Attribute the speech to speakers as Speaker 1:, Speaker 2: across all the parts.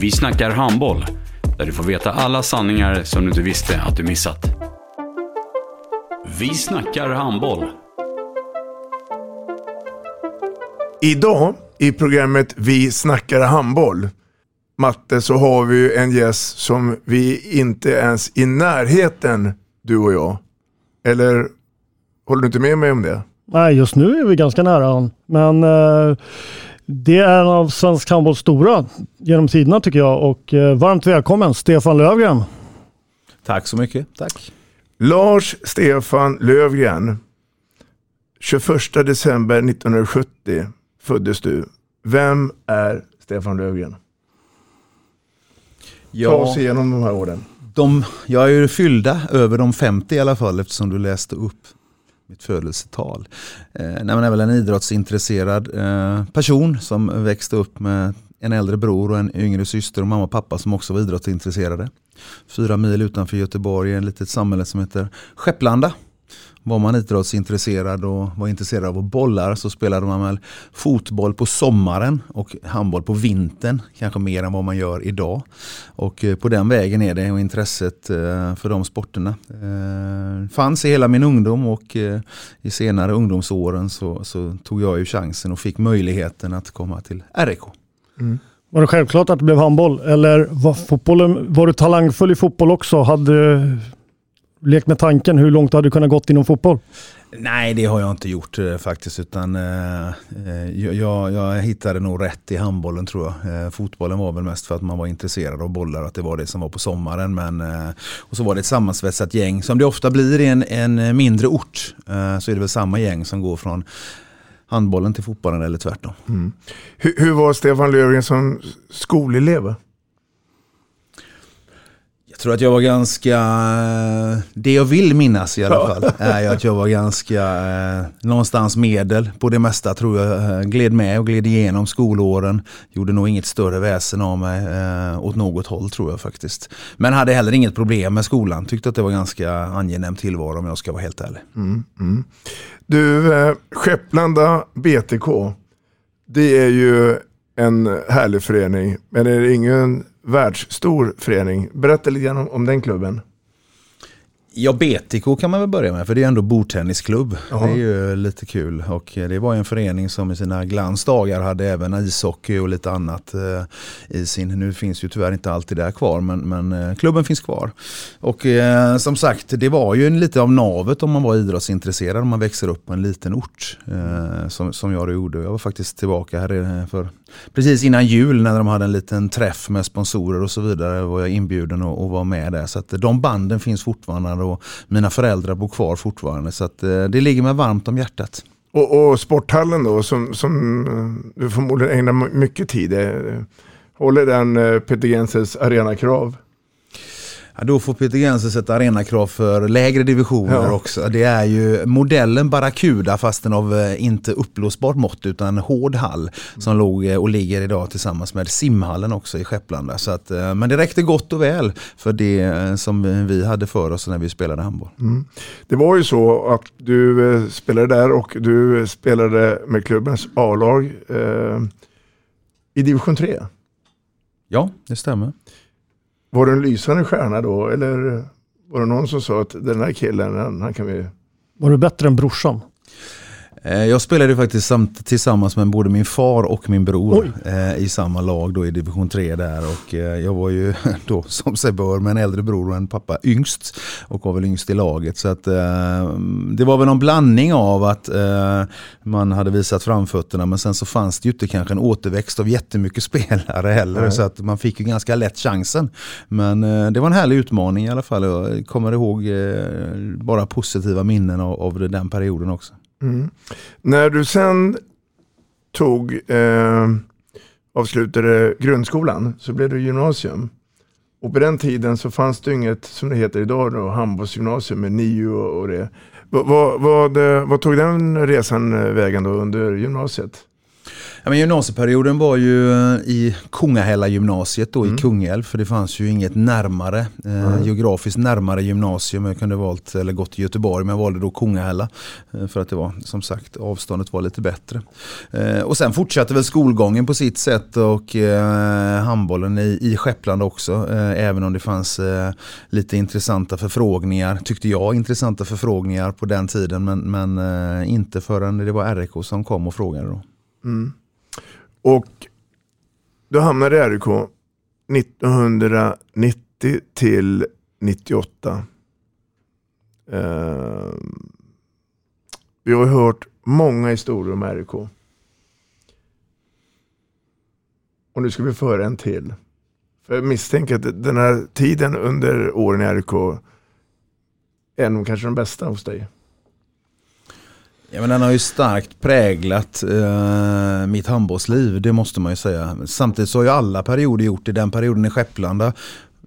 Speaker 1: Vi snackar handboll, där du får veta alla sanningar som du inte visste att du missat. Vi snackar handboll.
Speaker 2: Idag i programmet Vi snackar handboll, Matte, så har vi en gäst som vi inte ens i närheten, du och jag. Eller håller du inte med mig om det?
Speaker 3: Nej, just nu är vi ganska nära honom. Men eh, det är en av svensk handbolls stora genom tiderna tycker jag. Och eh, varmt välkommen Stefan Lövgren.
Speaker 4: Tack så mycket. Tack.
Speaker 2: Lars Stefan Lövgren, 21 december 1970 föddes du. Vem är Stefan Lövgren? Ta oss igenom de här åren.
Speaker 4: De, jag är ju fyllda över de 50 i alla fall eftersom du läste upp mitt födelsetal. Eh, nej, men är väl en idrottsintresserad eh, person som växte upp med en äldre bror och en yngre syster och mamma och pappa som också var idrottsintresserade. Fyra mil utanför Göteborg i ett litet samhälle som heter Skepplanda var man idrottsintresserad och var intresserad av bollar så spelade man väl fotboll på sommaren och handboll på vintern. Kanske mer än vad man gör idag. Och eh, på den vägen är det och intresset eh, för de sporterna eh, fanns i hela min ungdom och i senare ungdomsåren så, så tog jag ju chansen och fick möjligheten att komma till RIK.
Speaker 3: Mm. Var det självklart att det blev handboll eller var, fotbollen, var du talangfull i fotboll också? Hade lekt med tanken hur långt du hade kunnat gått inom fotboll?
Speaker 4: Nej, det har jag inte gjort eh, faktiskt. Utan, eh, eh jag, jag, hittade nog rätt i handbollen tror jag. Eh, fotbollen var väl mest för att man var intresserad av bollar, att det var det som var på sommaren. Men, eh, och så var det ett sammansvetsat gäng, som det ofta blir i en, en mindre ort. Eh, så är det väl samma gäng som går från handbollen till fotbollen eller tvärtom.
Speaker 2: Mm. Hur, hur var Stefan Löfgren som skolelev?
Speaker 4: Tror att jag var ganska, det jag vill minnas i alla fall, är att jag var ganska eh, någonstans medel på det mesta tror jag. Eh, gled med och gled igenom skolåren. Gjorde nog inget större väsen av mig eh, åt något håll tror jag faktiskt. Men hade heller inget problem med skolan. Tyckte att det var ganska angenäm tillvaro om jag ska vara helt ärlig.
Speaker 2: Mm, mm. Du, eh, Skepplanda BTK, det är ju en härlig förening. Men är det ingen världsstor förening. Berätta lite grann om, om den klubben.
Speaker 4: Ja, BTK kan man väl börja med för det är ändå bordtennisklubb. Aha. Det är ju lite kul och det var en förening som i sina glansdagar hade även ishockey och lite annat eh, i sin. Nu finns ju tyvärr inte alltid där kvar men, men eh, klubben finns kvar. Och eh, som sagt det var ju en lite av navet om man var idrottsintresserad om man växer upp på en liten ort. Eh, som, som jag gjorde. Jag var faktiskt tillbaka här för precis innan jul när de hade en liten träff med sponsorer och så vidare var jag inbjuden och, och var med där. Så att de banden finns fortfarande och mina föräldrar bor kvar fortfarande. Så att eh, det ligger mig varmt om hjärtat.
Speaker 2: Och, och sporthallen då som, som eh, du förmodligen ägnar mycket tid. Håller den eh, Peter Genses arenakrav?
Speaker 4: Ja, då får Peter Gense sätta arenakrav för lägre divisioner ja. också. Det är ju modellen Barracuda fast den av eh, inte uppblåsbart mått utan en hård hall som låg eh, och ligger idag tillsammans med simhallen också i Skepplanda. Så att, eh, men det räckte gott och väl för det som vi hade för oss när vi spelade handboll. Mm.
Speaker 2: Det var ju så att du spelade där och du spelade med klubbens A-lag eh, i division 3.
Speaker 4: Ja, det stämmer.
Speaker 2: Var du en lysande stjärna då eller var det någon som sa att den här killen, han kan vi...
Speaker 3: Var du bättre än brorsan?
Speaker 4: Eh, jag spelade faktiskt samt, tillsammans med både min far och min bror eh, i samma lag då i division 3 där och eh, jag var ju då som sig bör med en äldre bror och en pappa yngst och var väl yngst i laget så att eh, det var väl någon blandning av att eh, man hade visat framfötterna men sen så fanns det ju inte kanske en återväxt av jättemycket spelare heller
Speaker 2: Nej.
Speaker 4: så att man fick ju ganska lätt chansen. Men eh, det var en härlig utmaning i alla fall jag kommer ihåg bara positiva minnen av, av den perioden också.
Speaker 2: Mm. När du sen tog, eh, avslutade grundskolan så blev det gymnasium. Och på den tiden så fanns det inget, som det heter idag, då, handbollsgymnasium med NIU och, det. Vad, vad, vad, vad tog den resan eh, vägen då under gymnasiet?
Speaker 4: Ja, men gymnasieperioden var ju eh, i Kungahälla gymnasiet då i Kungälv för det fanns ju inget närmare, eh, geografiskt närmare gymnasium. Jag kunde valt eller gått till Göteborg men jag valde då Kungahälla eh, för att det var som sagt avståndet var lite bättre. Eh, och sen fortsatte väl skolgången på sitt sätt och handbollen i, i Skeppland också. Även om det fanns lite intressanta förfrågningar, tyckte jag, intressanta förfrågningar på den tiden men, men inte förrän det var RIK som kom och frågade då.
Speaker 2: Mm. Och du hamnade i RIK 1990 till 98. Uh, eh, vi har hört många historier om RIK. Och nu ska vi föra en till. För jag misstänker att den här tiden under åren i RIK är nog kanske den bästa hos dig.
Speaker 4: Ja, men den har ju starkt präglat eh, mitt handbollsliv, det måste man ju säga. Samtidigt så har ju alla perioder gjort det. Den perioden i Skepplanda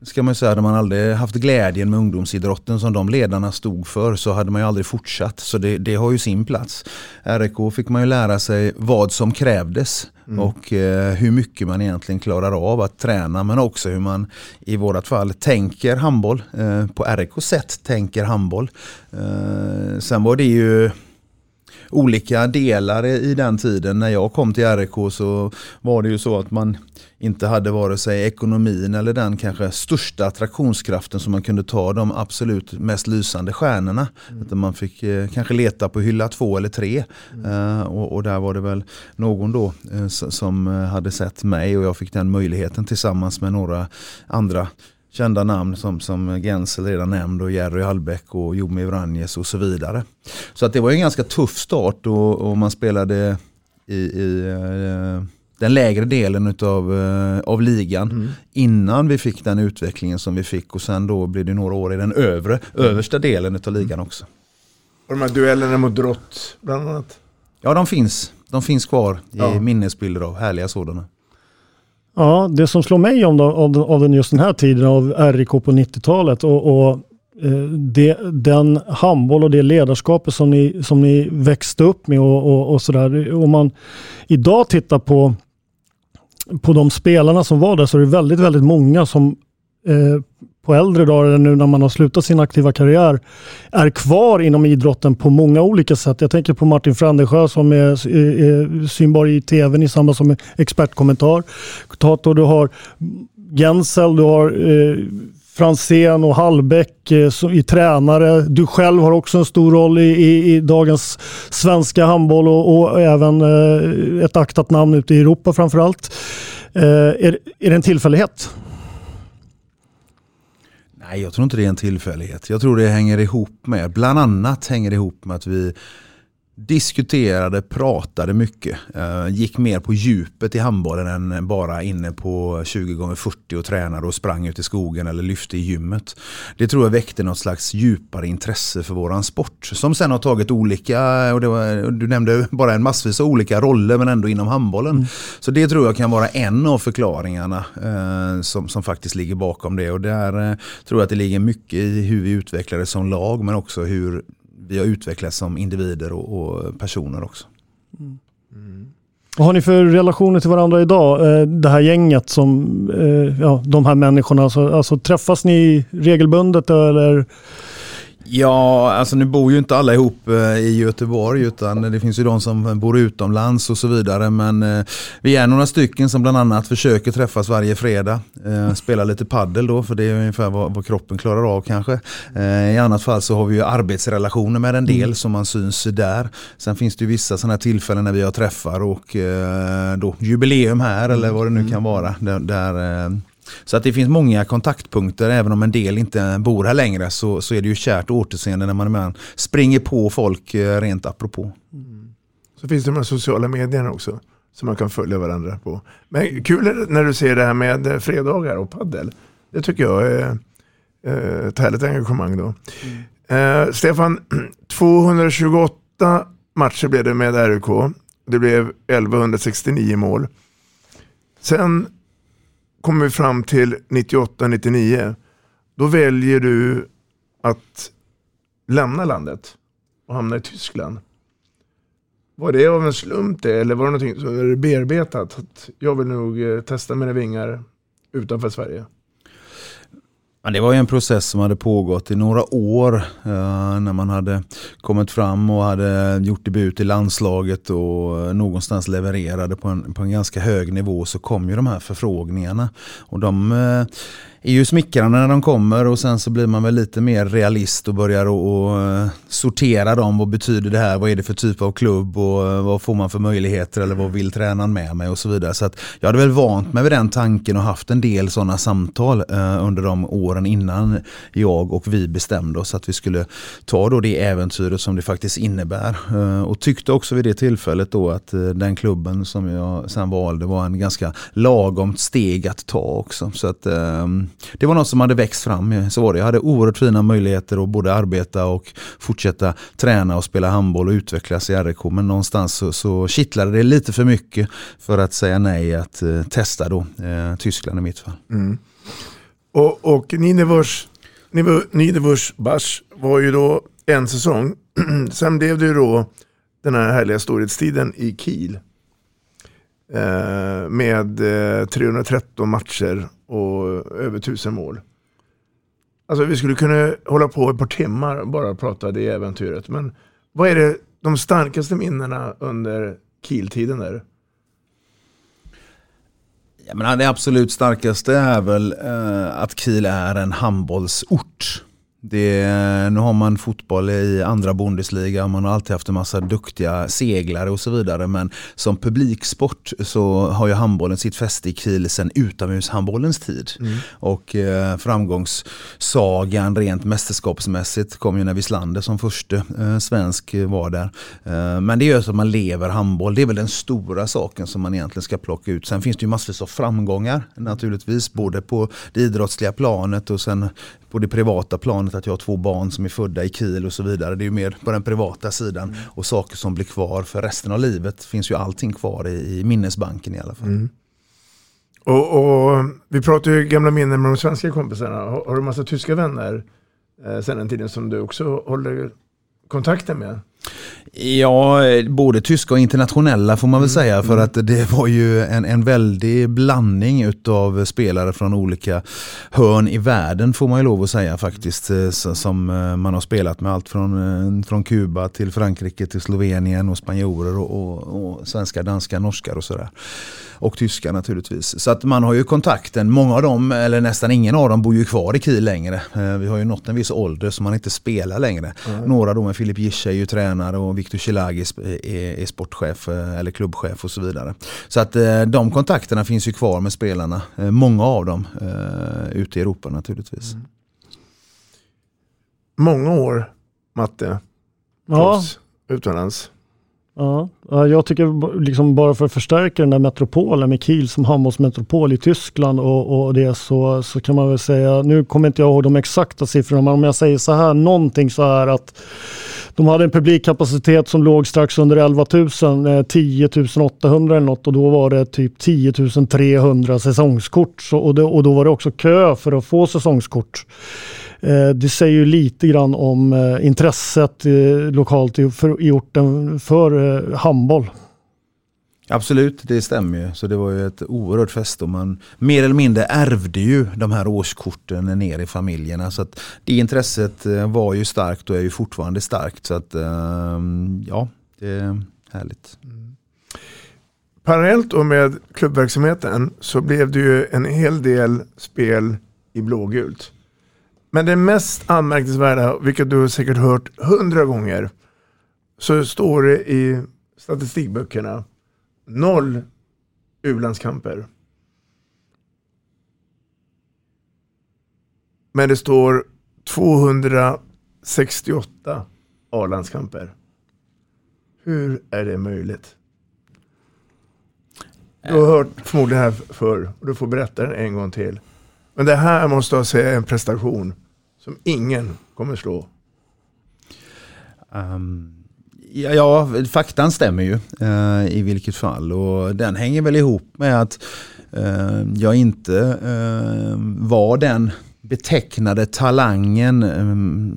Speaker 4: ska man ju säga, hade man aldrig haft glädjen med ungdomsidrotten som de ledarna stod för så hade man ju aldrig fortsatt. Så det, det har ju sin plats. RIK fick man ju lära sig vad som krävdes och eh, hur mycket man egentligen klarar av att träna men också hur man i vårat fall tänker handboll. Eh, på RIK sätt tänker handboll. Eh, sen var det ju olika delar i den tiden. När jag kom till RIK så var det ju så att man inte hade vare sig ekonomin eller den kanske största attraktionskraften som man kunde ta de absolut mest lysande stjärnorna. Utan man fick eh, kanske leta på hylla två eller tre. Eh, och, och där var det väl någon då eh, som eh, hade sett mig och jag fick den möjligheten tillsammans med några andra kända namn som, som Gensel redan nämnd och Jerry Hallbäck och Jomi Vranjes och så vidare. Så att det var en ganska tuff start och, och man spelade i, i eh, den lägre delen utav, eh, av ligan innan vi fick den utvecklingen som vi fick och sen då blev det några år i den övre, översta delen utav ligan också.
Speaker 2: Och de här duellerna mot Drott bland annat.
Speaker 4: Ja de finns, de finns kvar i
Speaker 2: Ja.
Speaker 4: minnesbilder av härliga sådana.
Speaker 3: Ja, det som slår mig om då, av, av den just den här tiden av RIK på 90-talet och, och eh, det, den handboll och det ledarskapet som ni, som ni växte upp med och, och, och sådär. Om man idag tittar på, på de spelarna som var där så är det väldigt, väldigt många som Eh, på äldre dagar, eller nu när man har slutat sin aktiva karriär, är kvar inom idrotten på många olika sätt. Jag tänker på Martin Frandesjö som är, är, är synbar i tvn i samband som expertkommentar. Tato, du har Gensel, du har eh, Franzén och Hallbäck eh, som- i tränare. Du själv har också en stor roll i, i, i dagens svenska handboll och, och även eh, ett aktat namn ute i Europa framförallt. Eh, är, är det en tillfällighet?
Speaker 4: Nej, jag tror inte det är en tillfällighet. Jag tror det hänger ihop med, bland annat hänger det ihop med att vi diskuterade, pratade mycket. Eh, gick mer på djupet i handbollen än bara inne på 20x40 och tränade och sprang ut i skogen eller lyfte i gymmet. Det tror jag väckte något slags djupare intresse för våran sport. Som sen har tagit olika, och var, du nämnde bara en massvis av olika roller men ändå inom handbollen. Så det tror jag kan vara en av förklaringarna eh, som, som faktiskt ligger bakom det. Och där eh, tror jag att det ligger mycket i hur vi utvecklades som lag men också hur vi har utvecklats som individer och, och personer också. Mm.
Speaker 3: Vad har ni för relationer till varandra idag? Eh, det här gänget som, eh, ja, de här människorna. Alltså, alltså träffas ni regelbundet eller?
Speaker 4: Ja, alltså nu bor ju inte alla ihop eh, i Göteborg utan det finns ju de som bor utomlands och så vidare. Men eh, vi är några stycken som bland annat försöker träffas varje fredag. Eh, spela lite paddel då för det är ungefär vad, vad kroppen klarar av kanske. I annat fall så har vi ju arbetsrelationer med en del mm. som man syns där. Sen finns det ju vissa sådana här tillfällen när vi har träffar och då jubileum här eller vad det nu kan vara. Där så att det finns många kontaktpunkter, även om en del inte bor här längre så, så är det ju kärt återseende när man, man springer på folk eh, rent apropå. Mm.
Speaker 2: Så finns det de här sociala medierna också som man kan följa varandra på. Men kul när du ser det här med eh, fredagar och paddel. Det tycker jag är eh, ett härligt engagemang då. Mm. Eh, Stefan, 228 matcher blev det med RUK. Det blev 1169 mål. Sen kommer vi fram till 98-99. Då väljer du att lämna landet och hamna i Tyskland. Var det av en slump det eller var det någonting som du bearbetat? Att jag vill nog eh, testa mina vingar utanför Sverige.
Speaker 4: Men det var ju en process som hade pågått i några år eh, när man hade kommit fram och hade gjort debut i landslaget och någonstans levererade på en, på en ganska hög nivå så kom ju de här förfrågningarna. Och de eh, är ju smickrande när de kommer och sen så blir man väl lite mer realist och börjar och, eh, sortera dem. Vad betyder det här? Vad är det för typ av klubb och eh, vad får man för möjligheter eller vad vill tränaren med mig och så vidare. Så att jag hade väl vant mig vid den tanken och haft en del sådana samtal eh, under de åren innan jag och vi bestämde oss att vi skulle ta då det äventyret som det faktiskt innebär. Eh, och tyckte också vid det tillfället då att eh, den klubben som jag sen valde var en ganska lagom steg att ta också. Så att ehm, det var något som hade växt fram. Eh, så var det. Jag hade oerhört fina möjligheter att både arbeta och fortsätta träna och spela handboll och utvecklas i RIK. Men någonstans så, så kittlade det lite för mycket för att säga nej att eh, testa då eh, Tyskland i mitt fall. Mm.
Speaker 2: Och, och Ninevors, Ninevors Bars var ju då en säsong. Sen blev det ju då den här härliga storhetstiden i Kiel. Eh, med eh, 313 matcher och över tusen mål. Alltså vi skulle kunna hålla på ett par timmar och bara prata det äventyret. Men vad är det de starkaste minnena under Kiel-tiden där?
Speaker 4: Ja, men det absolut starkaste är väl eh, att Kiel är en handbollsort. Det, nu har man fotboll i andra Bundesliga, man har alltid haft en massa duktiga seglare och så vidare. Men som publiksport så har ju handbollen sitt fäste i Kiel sedan utomhushandbollens tid. Mm. Och eh, framgångssagan rent mästerskapsmässigt kom ju när Wislander som första eh, svensk var där. Eh, men det gör så att man lever handboll. Det är väl den stora saken som man egentligen ska plocka ut. Sen finns det ju massvis av framgångar naturligtvis, både på det idrottsliga planet och sen på det privata planet att jag har två barn som är födda i Kiel och så vidare. Det är ju mer på den privata sidan mm. och saker som blir kvar för resten av livet finns ju allting kvar i, i minnesbanken i alla fall. Mm.
Speaker 2: Och, och, Vi pratar ju gamla minnen med de svenska kompisarna. Har, har du massa tyska vänner eh, sen den tiden som du också håller kontakten med?
Speaker 4: Ja, både tyska och internationella får man väl mm. säga. För mm. att det var ju en, en väldig blandning utav spelare från olika hörn i världen får man ju lov att säga faktiskt. Eh, som eh, man har spelat med allt från, eh, från Kuba till Frankrike till Slovenien och spanjorer och, och, och svenska, danska, norskar och sådär. Och tyska naturligtvis. Så att man har ju kontakten. Många av dem, eller nästan ingen av dem, bor ju kvar i Kiel längre. Vi har ju nått en viss ålder så man inte spelar längre. Mm. Några då med Filip Gische är ju tränare och Viktor Chilagi är, är, sportchef eh, eller klubbchef och så vidare. Så att eh, de kontakterna finns ju kvar med spelarna. Eh, många av dem ute i Europa naturligtvis. Mm.
Speaker 2: Många år, Matte, ja. utomlands.
Speaker 3: Ja, jag tycker liksom bara för att förstärka den där metropolen med Kiel som handbollsmetropol i Tyskland och, och det så, så kan man väl säga, nu kommer inte jag ihåg de exakta siffrorna, men om jag säger så här, någonting så här att de hade en publikkapacitet som låg strax under 11 000, 10 800 eller något och då var det typ 10 300 säsongskort så, och, det, och då var det också kö för att få säsongskort. Eh, det säger ju lite grann om eh, intresset eh, lokalt i, för, i orten för eh, handboll.
Speaker 4: Absolut, det stämmer ju. Så det var ju ett oerhört fest och man mer eller mindre ärvde ju de här årskorten ner i familjerna. Så att det intresset eh, var ju starkt och är ju fortfarande starkt. Så att ehm, ja, det är härligt.
Speaker 2: Parallellt och med klubbverksamheten så blev det ju en hel del spel i blågult. Men det mest anmärkningsvärda, vilket du har säkert hört hundra gånger, så står det i statistikböckerna noll u-landskamper. Men det står 268 A-landskamper. Hur är det möjligt? Du har hört förmodligen det här förr och du får berätta den en gång till. Men det här måste jag säga är en prestation som ingen kommer slå.
Speaker 4: Um, ja, ja, faktan stämmer ju eh, i vilket fall och den hänger väl ihop med att eh, jag inte eh, var den betecknade talangen,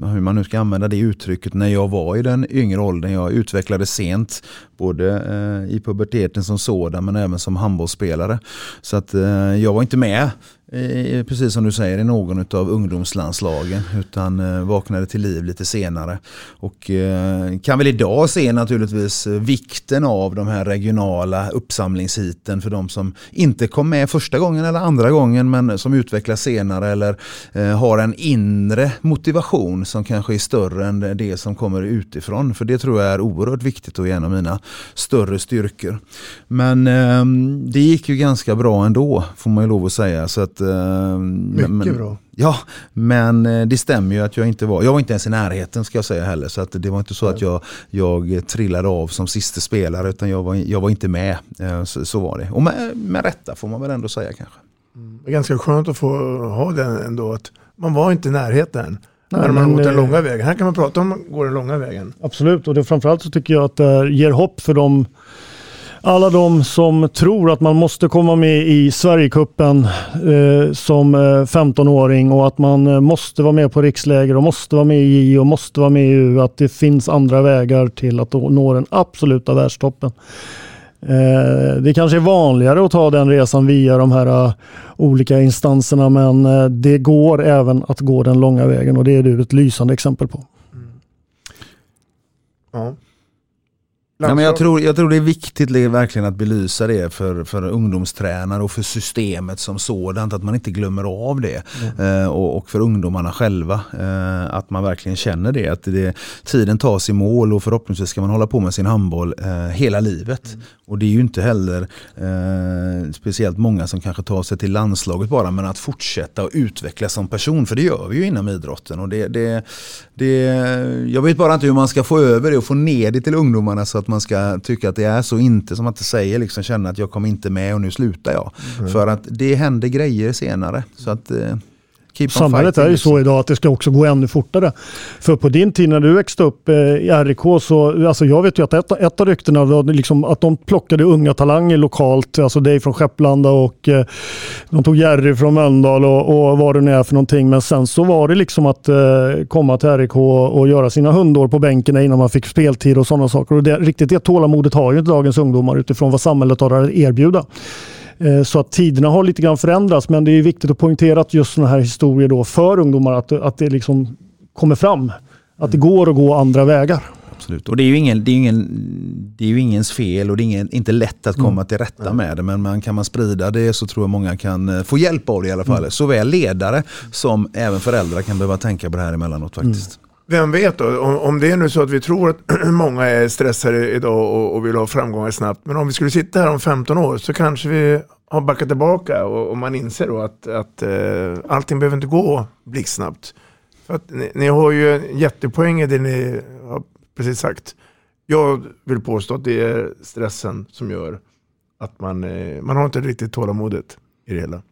Speaker 4: hur man nu ska använda det uttrycket, när jag var i den yngre åldern. Jag utvecklades sent, både i puberteten som sådan men även som handbollsspelare. Så att jag var inte med Eh, eh, precis som du säger, i någon av ungdomslandslagen utan eh, vaknade till liv lite senare. Och eh, kan väl idag se naturligtvis eh, vikten av de här regionala uppsamlingshiten för de som inte kom med första gången eller andra gången men som utvecklas senare eller eh, har en inre motivation som kanske är större än det som kommer utifrån. För det tror jag är oerhört viktigt och är en av mina större styrkor. Men ehm, det gick ju ganska bra ändå får man ju lov att säga. Så att att,
Speaker 2: eh, Mycket
Speaker 4: men,
Speaker 2: bra.
Speaker 4: Ja, men eh, det stämmer ju att jag inte var, jag var inte ens i närheten ska jag säga heller. Så att det var inte så att jag, jag trillade av som sista spelare utan jag var, jag var inte med. Eh, så, så var det. Och med, med rätta får man väl ändå säga kanske.
Speaker 2: Mm. Det är ganska skönt att få ha den ändå. Att man var inte i närheten.
Speaker 3: Nej,
Speaker 2: när man
Speaker 3: men,
Speaker 2: gått den
Speaker 3: eh,
Speaker 2: långa vägen. Här kan man prata om går den långa vägen.
Speaker 3: Absolut, och det, framförallt så tycker jag att det ger hopp för de alla de som tror att man måste komma med i Sverigecupen eh, som eh, 15-åring och att man eh, måste vara med på riksläger och måste vara med i JO och måste vara med i EU. Att det finns andra vägar till att nå den absoluta världstoppen. Eh, det kanske är vanligare att ta den resan via de här uh, olika instanserna men uh, det går även att gå den långa vägen och det är du ett lysande exempel på.
Speaker 2: Mm. Ja.
Speaker 4: Ja, men jag, tror, jag tror det är viktigt verkligen att belysa det för, för ungdomstränare och för systemet som sådant. Att man inte glömmer av det. Mm. Eh, och, och, för ungdomarna själva. Eh, att man verkligen känner det. Att det, tiden tas i mål och förhoppningsvis ska man hålla på med sin handboll eh, hela livet. Mm. Och det är ju inte heller eh, speciellt många som kanske tar sig till landslaget bara. Men att fortsätta och utvecklas som person. För det gör vi ju inom idrotten. Och det, det, det, jag vet bara inte hur man ska få över det och få ner det till ungdomarna så att man ska tycka att det är så. Inte som att det säger liksom känna att jag kommer inte med och nu slutar jag. Mm. För att det händer grejer senare. Så att eh,
Speaker 3: Samhället är ju så idag att det ska också gå ännu fortare. För på din tid när du växte upp eh, i RIK så, alltså jag vet ju att ett, ett av ryktena var liksom att de plockade unga talanger lokalt, alltså dig från Skepplanda och eh, de tog Jerry från Mölndal och, och vad det nu är för någonting. Men sen så var det liksom att eh, komma till RIK och, och göra sina hundår på bänken innan man fick speltid och sådana saker. Och det, riktigt det tålamodet har ju inte dagens ungdomar utifrån vad samhället har att erbjuda. Eh, så att tiderna har lite grann förändrats men det är viktigt att poängtera att just sådana här historier då för ungdomar att, att det liksom kommer fram. Att det går att gå andra vägar.
Speaker 4: Absolut. Och det är ju, ingen, det är ingen, det är ju ingens fel och det är ingen, inte lätt att komma mm. till rätta med det. Men man, kan man sprida det så tror jag många kan eh, få hjälp av det i alla fall. Mm. Såväl ledare som även föräldrar kan behöva tänka på det här emellanåt faktiskt. Mm.
Speaker 2: Vem vet då, om, om det är nu så att vi tror att många är stressade idag och, och vill ha framgångar snabbt. Men om vi skulle sitta här om 15 år så kanske vi har backat tillbaka och, och man inser då att, att uh, allting behöver inte gå blixtsnabbt. Ni, ni, har ju en jättepoäng i det ni har precis sagt. Jag vill påstå att det är stressen som gör att man, uh, man har inte riktigt tålamodet i det hela.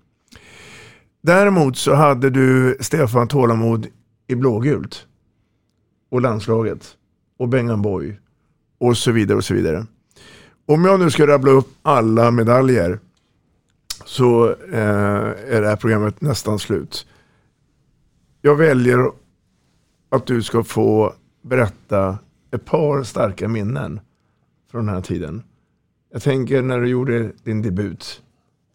Speaker 2: Däremot så hade du Stefan tålamod i blågult och landslaget och Bengan Boy och så vidare och så vidare. Om jag nu ska rabbla upp alla medaljer så eh, är det här programmet nästan slut. Jag väljer att du ska få berätta ett par starka minnen från den här tiden. Jag tänker när du gjorde din debut.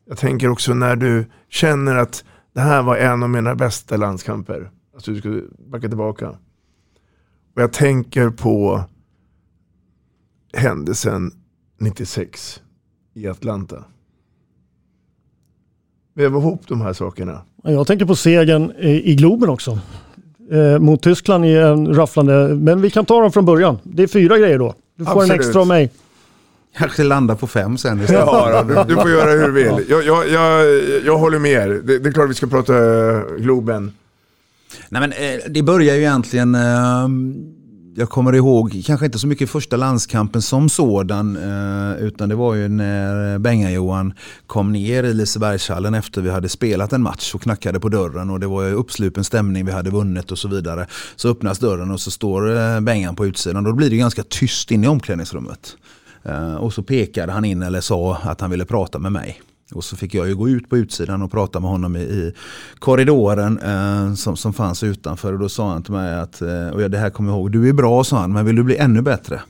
Speaker 2: Jag tänker också när du känner att det här var en av mina bästa landskamper. Alltså du skulle backa tillbaka. Och jag tänker på händelsen 96 i Atlanta. Väv ihop de här sakerna.
Speaker 3: Jag tänker på segern i Globen också. Eh, mot Tyskland i en rafflande, men vi kan ta dem från början. Det är fyra grejer då. Du får Absolut. en extra av mig.
Speaker 4: Kanske landa på fem sen
Speaker 2: istället. Ja, du, du, får göra hur du vill. Jag, jag, jag, jag håller med er. Det, det, är klart vi ska prata Globen.
Speaker 4: Nej, men, eh, det börjar ju egentligen... Ehm, jag kommer ihåg, kanske inte så mycket första landskampen som sådan, eh, utan det var ju när Benga-Johan kom ner i Lisebergshallen efter vi hade spelat en match och knackade på dörren och det var uppslupen stämning, vi hade vunnit och så vidare. Så öppnas dörren och så står eh, Bengan på utsidan då blir det ganska tyst inne i omklädningsrummet. Och så pekade han in eller sa att han ville prata med mig. Och så fick jag ju gå ut på utsidan och prata med honom i, i korridoren eh, som, som fanns utanför. Och då sa han till mig att, eh, och det här kommer jag ihåg, du är bra sa han, men vill du bli ännu bättre?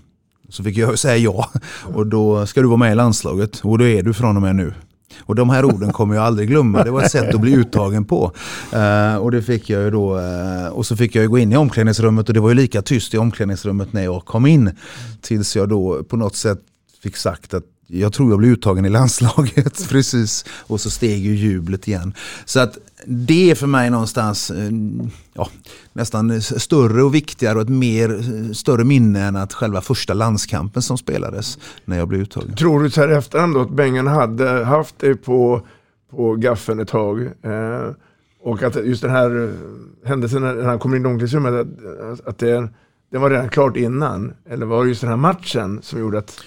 Speaker 4: Så fick jag säga ja. Och då ska du vara med i landslaget och då är du från och med nu. Och de här orden kommer jag aldrig glömma. Det var ett sätt att bli uttagen på. Uh, och det fick jag ju då. Uh, och så fick jag ju gå in i omklädningsrummet och det var ju lika tyst i omklädningsrummet när jag kom in. Tills jag då på något sätt fick sagt att jag tror jag blev uttagen i landslaget precis. Och så steg ju jublet igen. Så att det är för mig någonstans eh, ja, nästan större och viktigare och ett mer eh, större minne än att själva första landskampen som spelades när jag blev uttagen.
Speaker 2: Tror du så här efterhand då att Bengan hade haft dig på, på gaffeln ett tag? Eh, och att just den här eh, händelsen när han kommer in i omklädningsrummet, att, att det, det var redan klart innan? Eller var det just den här matchen som gjorde att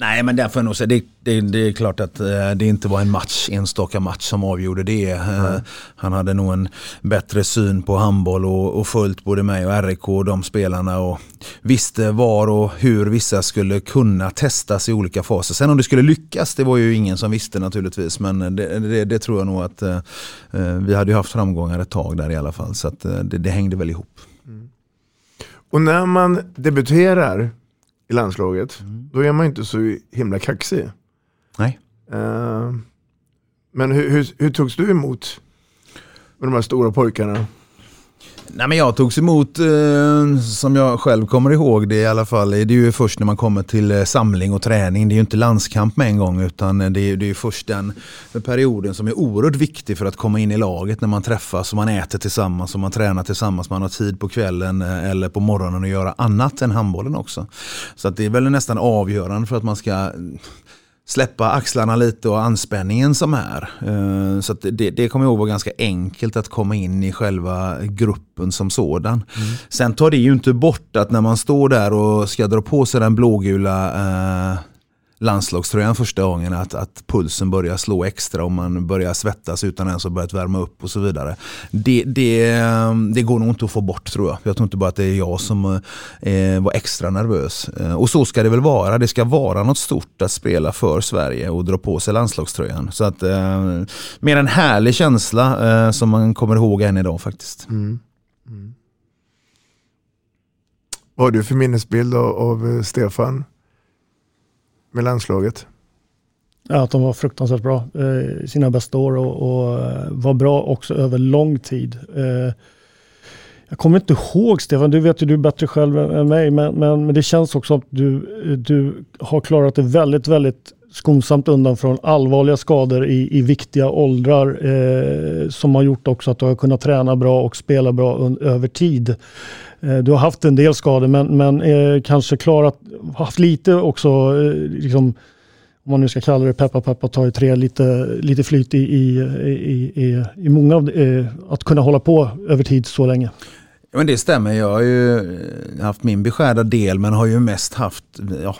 Speaker 4: Nej, men där får jag nog säga, det, det, det, är klart att eh, det inte var en match, enstaka match som avgjorde det. Mm. Han hade nog en bättre syn på handboll och, och följt både mig och RIK och de spelarna och visste var och hur vissa skulle kunna testas i olika faser. Sen om det skulle lyckas, det var ju ingen som visste naturligtvis, men det, det tror jag nog att eh, eh vi hade haft framgångar ett tag där i alla fall, så att, det, hängde väl ihop. Mm.
Speaker 2: Och när man debuterar i landslaget, mm. då är man inte så himla kaxig.
Speaker 4: Nej.
Speaker 2: Uh, men hur, hur, hur togs du emot med de här stora pojkarna?
Speaker 4: Nej, men jag togs emot, eh, som jag själv kommer ihåg det i alla fall, det är ju först när man kommer till eh, samling och träning. Det är ju inte landskamp med en gång utan eh, det är, det är först den perioden som är oerhört viktig för att komma in i laget när man träffas och man äter tillsammans och man tränar tillsammans. Man har tid på kvällen eh, eller på morgonen att göra annat än handbollen också. Så att det är väl nästan avgörande för att man ska släppa axlarna lite och anspänningen som är. Eh, så det, det kommer jag ihåg var ganska enkelt att komma in i själva gruppen som sådan. Mm. Sen tar det ju inte bort att när man står där och ska dra på sig den blågula eh, landslagströjan första gången att, att pulsen börjar slå extra och man börjar svettas utan ens att börjat värma upp och så vidare. Det, det, det går nog inte att få bort tror jag. Jag tror inte bara att det är jag som eh, var extra nervös. Eh, och så ska det väl vara. Det ska vara något stort att spela för Sverige och dra på sig landslagströjan. Så att eh, mer en härlig känsla eh, som man kommer ihåg än idag faktiskt. Mm. Mm.
Speaker 2: Vad har du för minnesbild av, av eh, Stefan? Med landslaget?
Speaker 3: Ja, att de var fruktansvärt bra eh, i sina bästa år och, och, eh, var bra också över lång tid. Eh, jag kommer inte ihåg Stefan, du vet ju du bättre själv än mig, men, men, men, det känns också att du, du har klarat det väldigt, väldigt skonsamt undan från allvarliga skador i, i viktiga åldrar eh, som har gjort också att du har kunnat träna bra och spela bra över tid. Eh, du har haft en del skador men, men eh, kanske klarat, haft lite också, eh, liksom, om man nu ska kalla det peppa peppa ta i tre, lite, lite flyt i, i, i, i, många av eh, att kunna hålla på över tid så länge.
Speaker 4: Ja, men det stämmer, jag har ju eh, haft min beskärda del men har ju mest haft ja,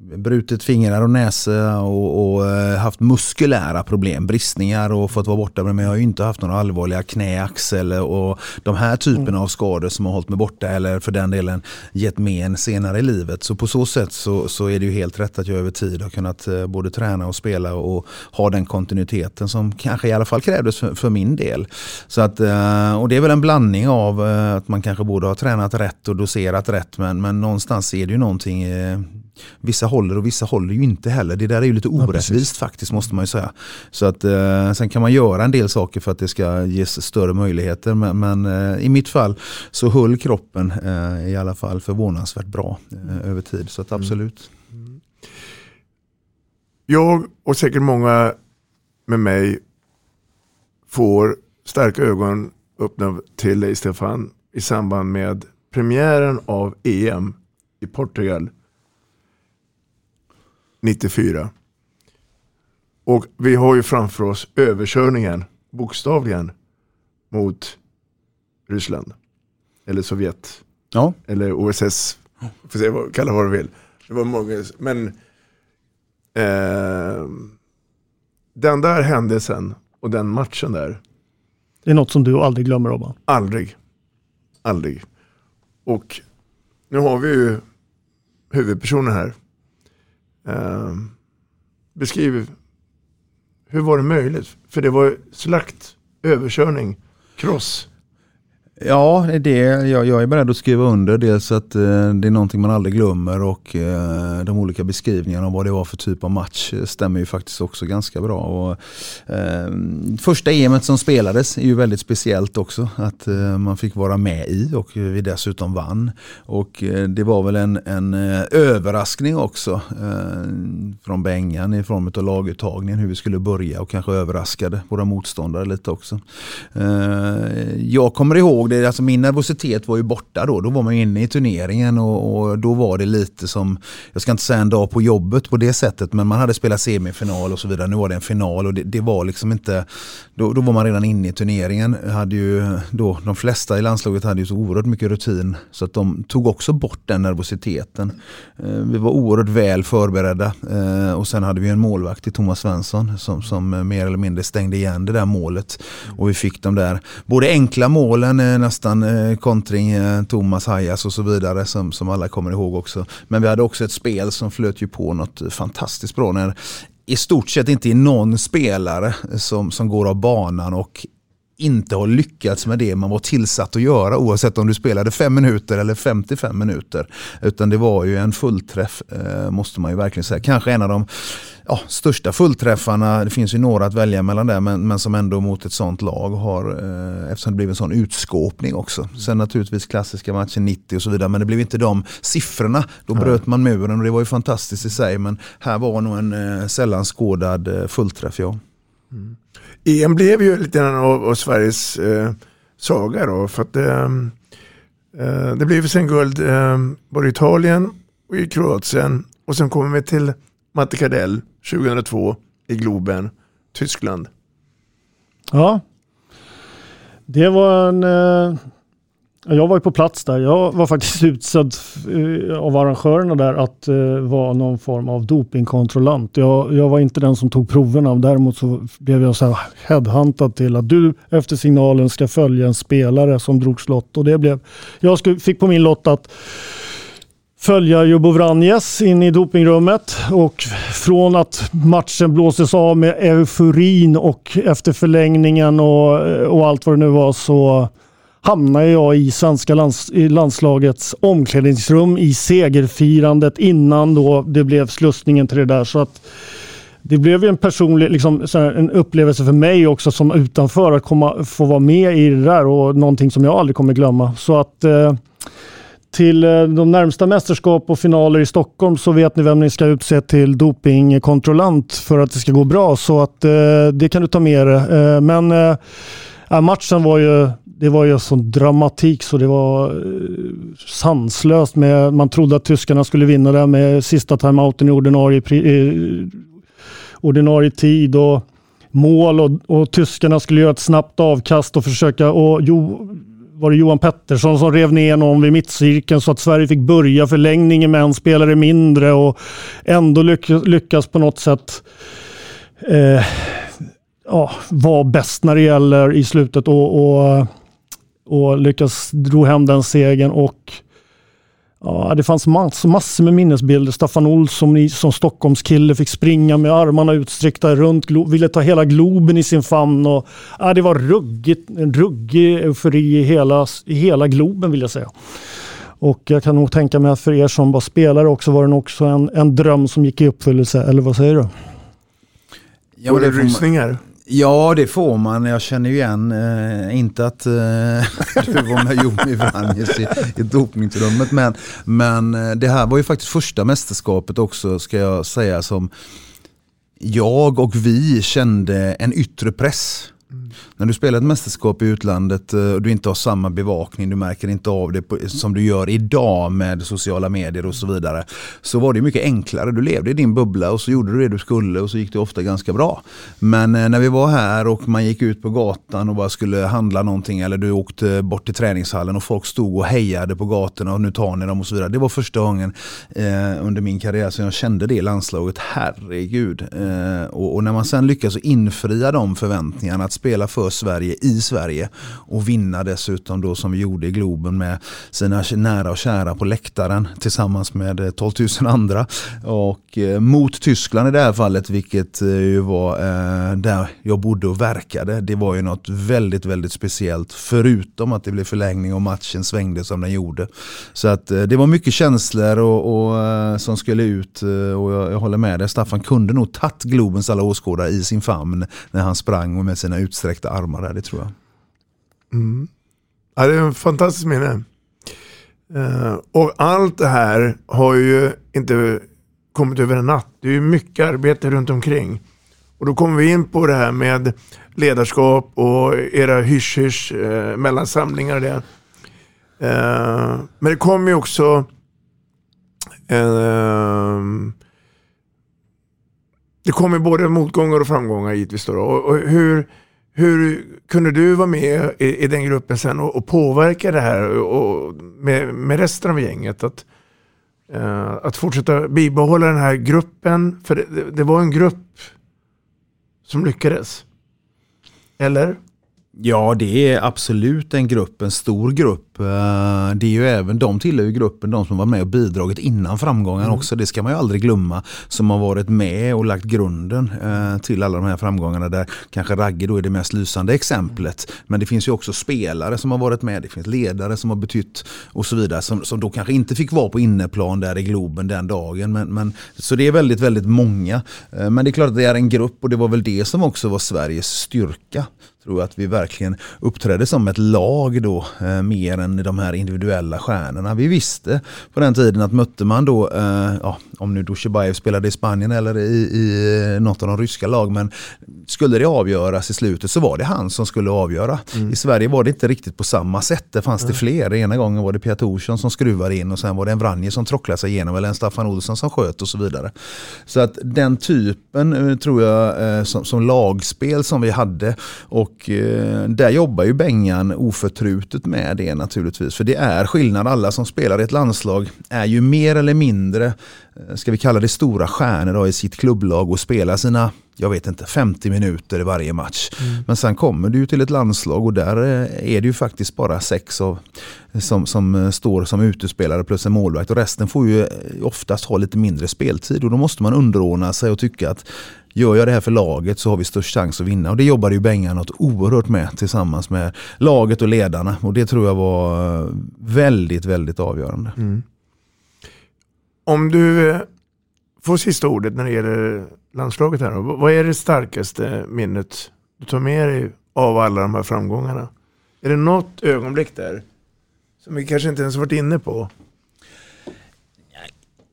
Speaker 4: brutit fingrar och näsa och, och, eh, haft muskulära problem, bristningar och fått vara borta. Men jag har inte haft några allvarliga knä, axel och de här typen mm. av skador som har hållit mig borta eller för den delen gett men senare i livet. Så på så sätt så, så är det ju helt rätt att jag över tid har kunnat eh, både träna och spela och ha den kontinuiteten som kanske i alla fall krävdes för, för min del. Så att, eh, och det är väl en blandning av att man kanske borde ha tränat rätt och doserat rätt men, men någonstans är det ju någonting vissa håller och vissa håller ju inte heller. Det där är ju lite orättvist ja, faktiskt måste man ju säga. Så att, eh, sen kan man göra en del saker för att det ska ges större möjligheter. Men, men eh, i mitt fall så höll kroppen eh, i alla fall förvånansvärt bra eh, över tid. Så att mm. absolut. Mm.
Speaker 2: Jag och säkert många med mig får starka ögon öppna till dig Stefan i samband med premiären av EM i Portugal 94. Och vi har ju framför oss överkörningen, bokstavligen, mot Ryssland. Eller Sovjet.
Speaker 4: Ja.
Speaker 2: Eller OSS. Får se, kalla vad du vill. Det var många, men eh, den där händelsen och den matchen där.
Speaker 3: Det är något som du aldrig glömmer Robban?
Speaker 2: Aldrig. Aldrig. Och nu har vi ju huvudpersonen här. Eh, beskriv, hur var det möjligt? För det var slakt, överkörning, kross.
Speaker 4: Ja, det. Jag, jag är beredd att skriva under. Dels att eh, det är någonting man aldrig glömmer och eh, de olika beskrivningarna om vad det var för typ av match stämmer ju faktiskt också ganska bra. Och, eh, första EMet som spelades är ju väldigt speciellt också. Att eh, man fick vara med i och vi dessutom vann. Och eh, det var väl en, en eh, överraskning också eh, från Bengan i form av laguttagningen hur vi skulle börja och kanske överraskade våra motståndare lite också. Eh, jag kommer ihåg ihåg det, alltså min nervositet var ju borta då. Då var man inne i turneringen och, och, då var det lite som, jag ska inte säga en dag på jobbet på det sättet, men man hade spelat semifinal och så vidare. Nu var det en final och det, det var liksom inte, då, då, var man redan inne i turneringen. Hade ju då, de flesta i landslaget hade ju så oerhört mycket rutin så att de tog också bort den nervositeten. Eh, vi var oerhört väl förberedda eh, och sen hade vi en målvakt i Thomas Svensson som, som mer eller mindre stängde igen det där målet. Och vi fick de där både enkla målen, eh, eh, nästan eh, kontring eh, Thomas Hajas och så vidare som, som alla kommer ihåg också. Men vi hade också ett spel som flöt ju på något eh, fantastiskt bra när i stort sett inte är någon spelare som, som går av banan och inte har lyckats med det man var tillsatt att göra oavsett om du spelade 5 minuter eller 55 minuter. Utan det var ju en fullträff eh, måste man ju verkligen säga. Kanske en av de ja, största fullträffarna, det finns ju några att välja mellan där, men, men som ändå mot ett sånt lag har, eh, eftersom det blev en sån utskåpning också. Sen naturligtvis klassiska matchen 90 och så vidare, men det blev inte de siffrorna. Då bröt man muren och det var ju fantastiskt i sig, men här var nog en eh, sällan skådad eh, fullträff. Ja.
Speaker 2: Mm. EM blev ju lite grann av, av Sveriges eh, saga då, för att ehm, eh, det blev sen guld eh, både i Italien och i Kroatien och sen kommer vi till Matte Kardell 2002 i Globen, Tyskland.
Speaker 3: Ja, det var en... Eh, jag var ju på plats där. Jag var faktiskt utsedd eh, av arrangörerna där att eh, vara någon form av dopingkontrollant. Jag, jag, var inte den som tog proverna. Däremot så blev jag så här headhuntad till att du efter signalen ska följa en spelare som drogs lott. Och det blev, jag fick på min lott att följa Jubo Vranjes in i dopingrummet och från att matchen blåses av med euforin och efter förlängningen och, och allt vad det nu var så hamnar jag i svenska lands, i landslagets omklädningsrum i segerfirandet innan då det blev slussningen till det där. Så att det blev ju en personlig liksom, en upplevelse för mig också som utanför att komma, få vara med i det där och någonting som jag aldrig kommer glömma. Så att eh, till eh, de närmsta mästerskap och finaler i Stockholm så vet ni vem ni ska utse till dopingkontrollant för att det ska gå bra. Så att eh, det kan du ta med dig. Eh, men eh, matchen var ju det var ju sån dramatik så det var eh, sanslöst. Med, man trodde att tyskarna skulle vinna det med sista timeouten i ordinarie, eh, ordinarie tid. och mål och, och tyskarna skulle göra ett snabbt avkast och försöka och jo, var det Johan Pettersson som rev ner någon vid mittcirkeln så att Sverige fick börja förlängningen med en spelare mindre och ändå lyckas, lyckas på något sätt eh, ja, vara bäst när det gäller i slutet och, och, och lyckas dra hem den segern. Och Ja, det fanns mass, massor med minnesbilder. Staffan Olsson som Stockholmskille fick springa med armarna utsträckta runt, ville ta hela Globen i sin famn. Och, ja, det var ruggigt, en ruggig eufori i hela, i hela Globen vill jag säga. Och jag kan nog tänka mig att för er som var spelare också var det nog också en, en dröm som gick i uppfyllelse, eller vad säger du?
Speaker 2: Ja, var det rysningar?
Speaker 4: Ja, det får man. Jag känner ju igen, eh, inte att eh, du var med Jomi Vranjes i, i dopningsrummet, men, men eh, det här var ju faktiskt första mästerskapet också, ska jag säga, som jag och vi kände en yttre press. Mm. När du spelar ett mästerskap i utlandet eh, och du inte har samma bevakning, du märker inte av det på, som du gör idag med sociala medier och så vidare. Så var det mycket enklare. Du levde i din bubbla och så gjorde du det du skulle och så gick det ofta ganska bra. Men eh, när vi var här och man gick ut på gatan och bara skulle handla någonting eller du åkte bort till träningshallen och folk stod och hejade på gatorna och nu tar ni dem och så vidare. Det var första gången eh, under min karriär som jag kände det i landslaget. Herregud. Eh, och, och, när man sen lyckas infria de förväntningarna att spela för Sverige i Sverige och vinna dessutom då som vi gjorde i Globen med sina nära och kära på läktaren tillsammans med eh, 12 000 andra. Och eh, mot Tyskland i det här fallet, vilket eh, ju var eh, där jag bodde och verkade. Det var ju något väldigt, väldigt speciellt. Förutom att det blev förlängning och matchen svängde som den gjorde. Så att eh, det var mycket känslor och, och eh, som skulle ut och jag, jag håller med dig. Staffan kunde nog tagit Globens alla åskådare i sin famn när han sprang med sina utsträckta armar där, det tror jag.
Speaker 2: Mm. Ja, det är en fantastisk minne. Uh, och allt det här har ju inte kommit över en natt. Det är ju mycket arbete runt omkring. Och då kommer vi in på det här med ledarskap och era hysch-hysch eh, mellansamlingar. Och det. Eh, men det kommer ju också eh, det kommer både motgångar och framgångar givetvis. Då, och, och hur, hur kunde du vara med i, i den gruppen sen och, och, påverka det här och, med, med resten av gänget? Att, uh, att fortsätta bibehålla den här gruppen, för det, det var en grupp som lyckades. Eller?
Speaker 4: Ja, det är absolut en grupp, en stor grupp. Eh, det är ju även, de tillhör ju gruppen, de som var med och bidragit innan framgången mm. också. Det ska man ju aldrig glömma. Som har varit med och lagt grunden eh, till alla de här framgångarna. Där kanske Ragge då är det mest lysande exemplet. Men det finns ju också spelare som har varit med. Det finns ledare som har betytt och så vidare. Som, som då kanske inte fick vara på inneplan där i Globen den dagen. Men, men, så det är väldigt, väldigt många. Eh, men det är klart att det är en grupp och det var väl det som också var Sveriges styrka tror att vi verkligen uppträdde som ett lag då, eh, mer än de här individuella stjärnorna. Vi visste på den tiden att mötte man då, eh, ja, om nu Dushibayev spelade i Spanien eller i, i något av de ryska lag, men skulle det avgöras i slutet så var det han som skulle avgöra. Mm. I Sverige var det inte riktigt på samma sätt, det fanns mm. det fler. Ena gången var det Pia Thorsson som skruvade in och sen var det en Vranje som tråcklade sig igenom eller en Staffan Olsson som sköt och så vidare. Så att den typen eh, tror jag som, som lagspel som vi hade och och eh, där jobbar ju Bengan oförtrutet med det naturligtvis. För det är skillnad. Alla som spelar i ett landslag är ju mer eller mindre, eh, ska vi kalla det stora stjärnor då, i sitt klubblag och spelar sina jag vet inte, 50 minuter i varje match. Mm. Men sen kommer du till ett landslag och där eh, är det ju faktiskt bara sex av, som, som står som utespelare plus en målvakt och resten får ju oftast ha lite mindre speltid och då måste man underordna sig och tycka att gör jag det här för laget så har vi störst chans att vinna. Och det jobbade ju Bengan något oerhört med tillsammans med laget och ledarna. Och det tror jag var eh, väldigt, väldigt avgörande. Mm.
Speaker 2: Om du eh, får sista ordet när det gäller landslaget här. Vad är det starkaste minnet du tar med dig av alla de här framgångarna? Är det något ögonblick där som vi kanske inte ens varit inne på?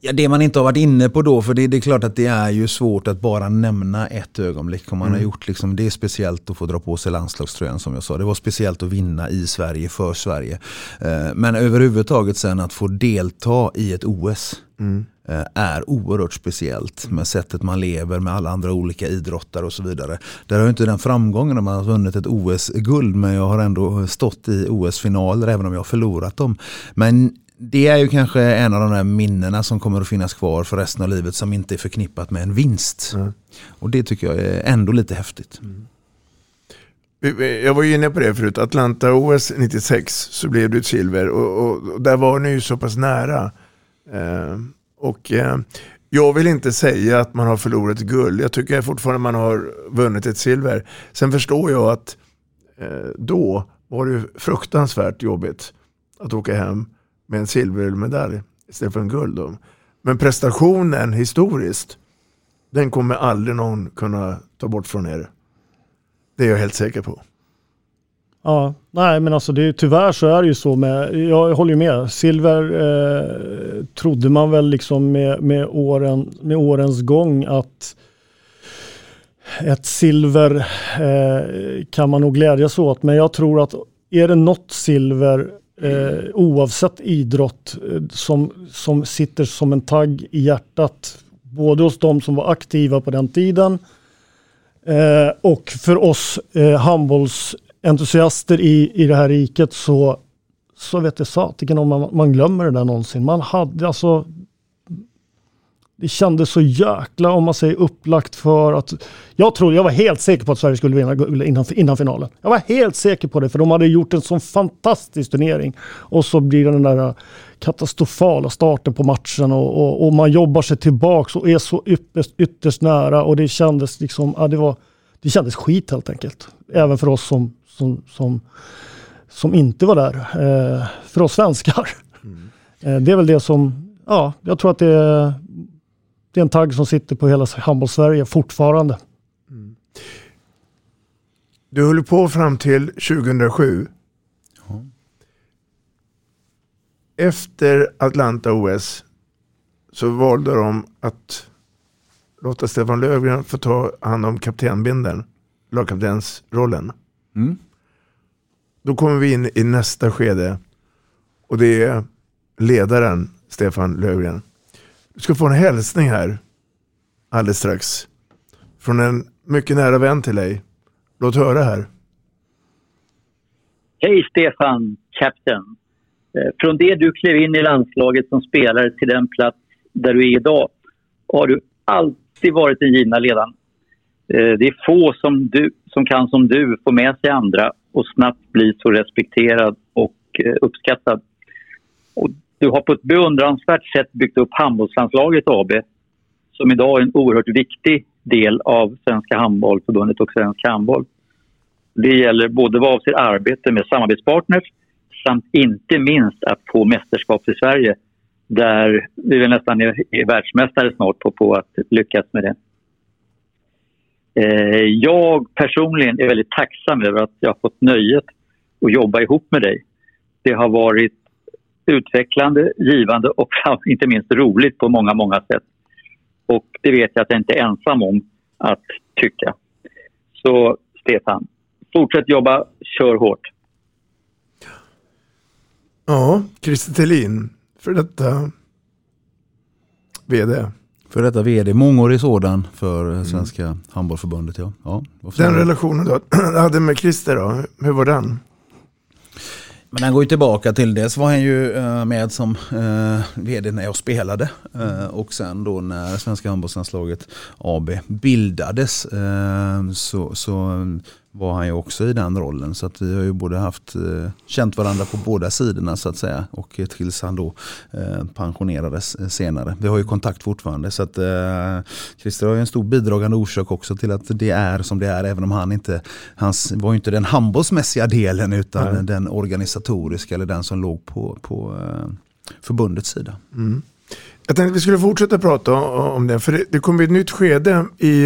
Speaker 4: Ja, det man inte har varit inne på då, för det, det, är klart att det är ju svårt att bara nämna ett ögonblick. Om man mm. har gjort liksom, det är speciellt att få dra på sig landslagströjan som jag sa. Det var speciellt att vinna i Sverige, för Sverige. Eh, men överhuvudtaget sen att få delta i ett OS. Mm. Eh, är oerhört speciellt med sättet man lever med alla andra olika idrottare och så vidare. Där har inte den framgången när man har vunnit ett OS-guld men jag har ändå stått i OS-finaler även om jag har förlorat dem. Men det är ju kanske en av de där minnena som kommer att finnas kvar för resten av livet som inte är förknippat med en vinst. Mm. Och det tycker jag är ändå lite häftigt. Mm.
Speaker 2: Jag var ju inne på det förut, Atlanta-OS 96 så blev det ett silver och, och, och, där var ni ju så pass nära. Eh, och eh, jag vill inte säga att man har förlorat guld, jag tycker fortfarande man har vunnit ett silver. Sen förstår jag att eh, då var det fruktansvärt jobbigt att åka hem med en silvermedalj istället för en guld. Då. Men prestationen historiskt, den kommer aldrig någon kunna ta bort från er. Det är jag helt säker på.
Speaker 3: Ja, nej men alltså det, tyvärr så är det ju så med, jag håller ju med, silver eh, trodde man väl liksom med, med, åren, med årens gång att ett silver eh, kan man nog glädjas åt, men jag tror att är det något silver eh, oavsett idrott eh, som, som sitter som en tagg i hjärtat, både hos de som var aktiva på den tiden eh, och för oss eh, handbollsentusiaster i, i det här riket så, så vet jag satiken om man, man glömmer det där någonsin. Man hade alltså det kändes så jäkla, om man säger upplagt för att... Jag trodde, jag var helt säker på att Sverige skulle vinna guld innan, innan finalen. Jag var helt säker på det, för de hade gjort en sån fantastisk turnering. Och så blir det den där katastrofala starten på matchen och, och, och man jobbar sig tillbaks och är så ytterst, ytterst nära. Och det kändes liksom, ja, det, var, det kändes skit helt enkelt. Även för oss som, som, som, som inte var där. Eh, för oss svenskar. Mm. Eh, det är väl det som, ja, jag tror att det det är en tagg som sitter på hela handbolls-Sverige fortfarande. Mm.
Speaker 2: Du höll på fram till 2007. Ja. Efter Atlanta-OS så valde de att låta Stefan Löfgren få ta hand om kaptenbindeln, lagkaptensrollen. Mm. Då kommer vi in i nästa skede och det är ledaren Stefan Löfgren. Du ska få en hälsning här alldeles strax. Från en mycket nära vän till dig. Låt höra här.
Speaker 5: Hej Stefan, Kapten! Eh, från det du klev in i landslaget som spelare till den plats där du är idag har du alltid varit den givna ledaren. Eh, det är få som, du, som kan som du få med sig andra och snabbt bli så respekterad och eh, uppskattad. Och du har på ett beundransvärt sätt byggt upp handbollslandslaget AB som idag är en oerhört viktig del av Svenska handbollförbundet och Svensk handboll. Det gäller både vad avser arbete med samarbetspartners samt inte minst att få mästerskap i Sverige där vi väl nästan är, är världsmästare snart på, på att lyckas med det. Eh, jag personligen är väldigt tacksam över att jag har fått nöjet att jobba ihop med dig. Det har varit utvecklande, givande och inte minst roligt på många, många sätt. Och det vet jag att jag inte är ensam om att tycka. Så Stefan, fortsätt jobba, kör hårt.
Speaker 2: Ja, Christer Thelin, för detta VD.
Speaker 4: För detta VD, mångårig sådan för mm. Svenska Handbollförbundet. Ja. Ja,
Speaker 2: den relationen du hade med Christer då, hur var den?
Speaker 4: Men han går ju tillbaka till, dels var han ju eh, med som eh, vd när jag spelade eh, och sen då när Svenska handbollslandslaget AB bildades eh, så, så var han ju också i den rollen. Så att vi har ju både haft, eh, känt varandra på båda sidorna så att säga. Och tills han då eh, pensionerades senare. Vi har ju kontakt fortfarande. Så att eh, Christer har ju en stor bidragande orsak också till att det är som det är. Även om han inte, hans var ju inte den handbollsmässiga delen utan Nej. den organisatoriska eller den som låg på, på eh, förbundets sida. Mm.
Speaker 2: Jag tänkte att vi skulle fortsätta prata om det. För det, det kommer ett nytt skede i,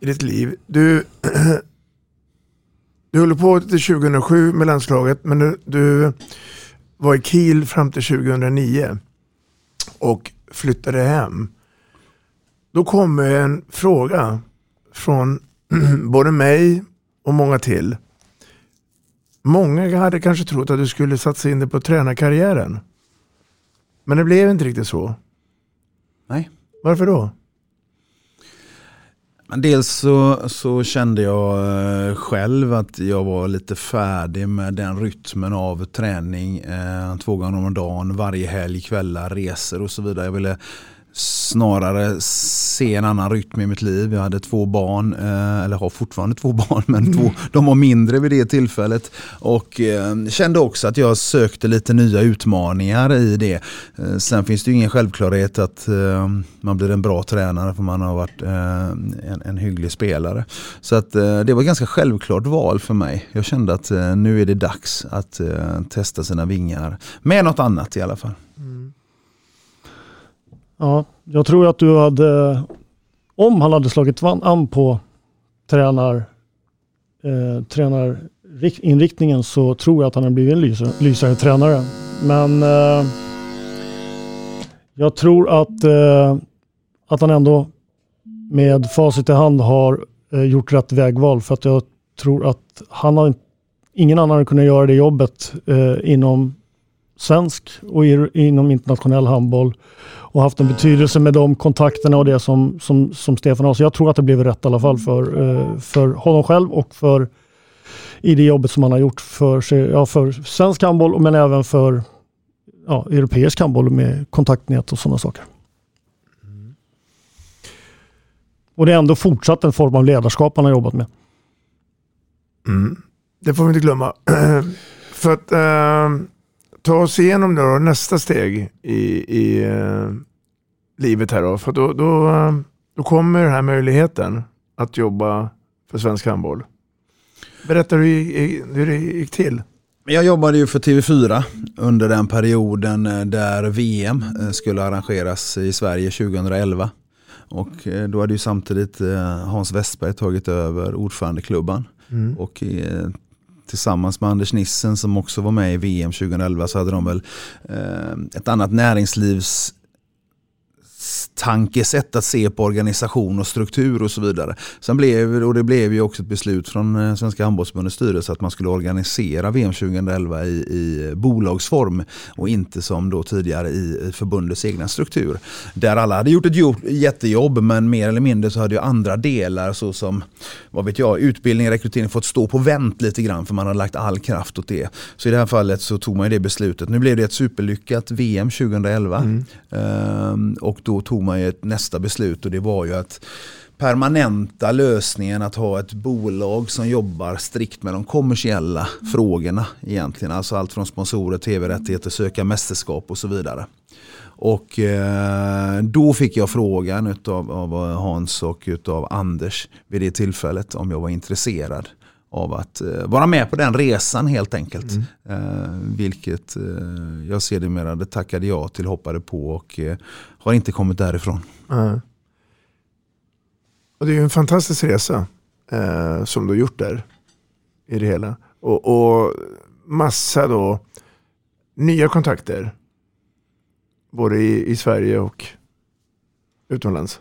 Speaker 2: i ditt liv. Du Du höll på till 2007 med landslaget men du, du var i Kiel fram till 2009 och flyttade hem. Då kom en fråga från både mig och många till. Många hade kanske trott att du skulle satsa in dig på tränarkarriären. Men det blev inte riktigt så.
Speaker 4: Nej.
Speaker 2: Varför då?
Speaker 4: Dels så, så kände jag eh, själv att jag var lite färdig med den rytmen av träning. Eh, två gånger om dagen, varje helg, kvällar, resor och så vidare. Jag ville snarare se en annan rytm i mitt liv. Jag hade två barn, eh, eller har fortfarande två barn, men två, de var mindre vid det tillfället. Och eh, kände också att jag sökte lite nya utmaningar i det. Eh, sen finns det ju ingen självklarhet att man blir en bra tränare för man har varit en, en hygglig spelare. Så att det var ett ganska självklart val för mig. Jag kände att nu är det dags att testa sina vingar med något annat i alla fall.
Speaker 3: Ja, jag tror att du hade, om han hade slagit an på tränar, eh, tränarinriktningen så tror jag att han hade blivit en lysare, lysare tränare. Men eh, jag tror att, eh, att han ändå med facit i hand har eh, gjort rätt vägval för att jag tror att han har ingen annan hade kunnat göra det jobbet eh, inom svensk och i, inom internationell handboll och haft en betydelse med de kontakterna och det som, som, som Stefan har. Så jag tror att det blev rätt i alla fall för, eh, för honom själv och för i det jobbet som han har gjort för, ja, för svensk handboll men även för ja, europeisk handboll med kontaktnät och sådana saker. Och det är ändå fortsatt en form av ledarskap han har jobbat med.
Speaker 2: Mm. Det får vi inte glömma. för att äh, ta oss igenom då, nästa steg i, i uh, livet här då. För då, då, då kommer den här möjligheten att jobba för svensk handboll. Berätta hur, hur det gick till.
Speaker 4: Jag jobbade ju för TV4 under den perioden eh, där VM skulle arrangeras i Sverige 2011. Och då hade ju samtidigt Hans Westberg tagit över ordförandeklubban. Mm. Och tillsammans med Anders Nissen som också var med i VM 2011 så hade de väl eh, ett annat näringslivs tankesätt att se på organisation och struktur och så vidare. Sen blev, och det blev ju också ett beslut från eh, Svenska handbollsförbundets styrelse att man skulle organisera VM 2011 i, i bolagsform och inte som då tidigare i, i förbundets egna struktur. Där alla hade gjort ett jättejobb men mer eller mindre så hade ju andra delar såsom vad vet jag, utbildning och rekrytering fått stå på vänt lite grann för man har lagt all kraft åt det. Så i det här fallet så tog man det beslutet. Nu blev det ett superlyckat VM 2011 mm. ehm, och då tog man ju ett nästa beslut och det var ju att permanenta lösningen att ha ett bolag som jobbar strikt med de kommersiella frågorna egentligen. Alltså allt från sponsorer, tv-rättigheter, söka mästerskap och så vidare. Och eh, då fick jag frågan utav, av Hans och utav Anders vid det tillfället om jag var intresserad av att eh, vara med på den resan helt enkelt. Mm. Eh, vilket eh, jag sedermera tackade ja till, hoppade på och har inte kommit därifrån. Mm.
Speaker 2: Och det är ju en fantastisk resa eh, som du har gjort där i det hela. Och, och massa då nya kontakter. Både i, i Sverige och utomlands.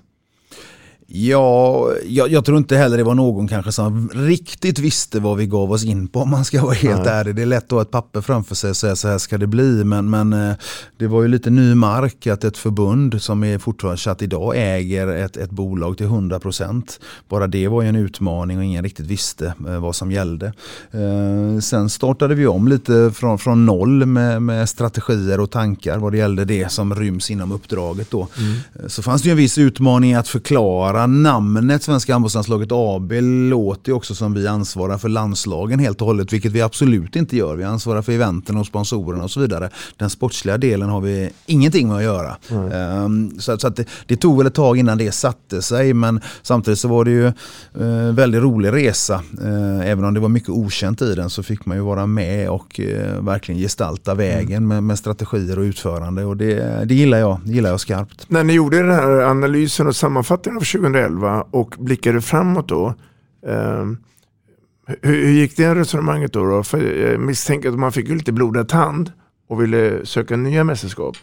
Speaker 4: Ja, jag, jag, tror inte heller det var någon kanske som riktigt visste vad vi gav oss in på om man ska vara helt Nej. ärlig. Det är lätt att ha ett papper framför sig och säga så här ska det bli. Men, men eh, det var ju lite ny mark att ett förbund som är fortfarande chatt idag äger ett, ett bolag till 100%. Bara det var ju en utmaning och ingen riktigt visste eh, vad som gällde. Eh, sen startade vi om lite från, från noll med, med strategier och tankar vad det gällde det som ryms inom uppdraget. Då. Mm. Så fanns det ju en viss utmaning att förklara namnet Svenska handbollslandslaget AB låter ju också som vi ansvarar för landslagen helt och hållet, vilket vi absolut inte gör. Vi ansvarar för eventen och sponsorerna och så vidare. Den sportsliga delen har vi ingenting med att göra. Mm. Um, så, så det, det, tog väl ett tag innan det satte sig, men samtidigt så var det ju uh, väldigt rolig resa. Uh, även om det var mycket okänt i den så fick man ju vara med och uh, verkligen gestalta vägen mm. med, med, strategier och utförande och det, det, gillar jag, det gillar jag skarpt.
Speaker 2: När ni gjorde den här analysen och sammanfattningen av 2011 och blickade framåt då. Eh, hur, hur, gick det resonemanget då? då? För jag misstänker att man fick lite blodad tand och ville söka nya mästerskap.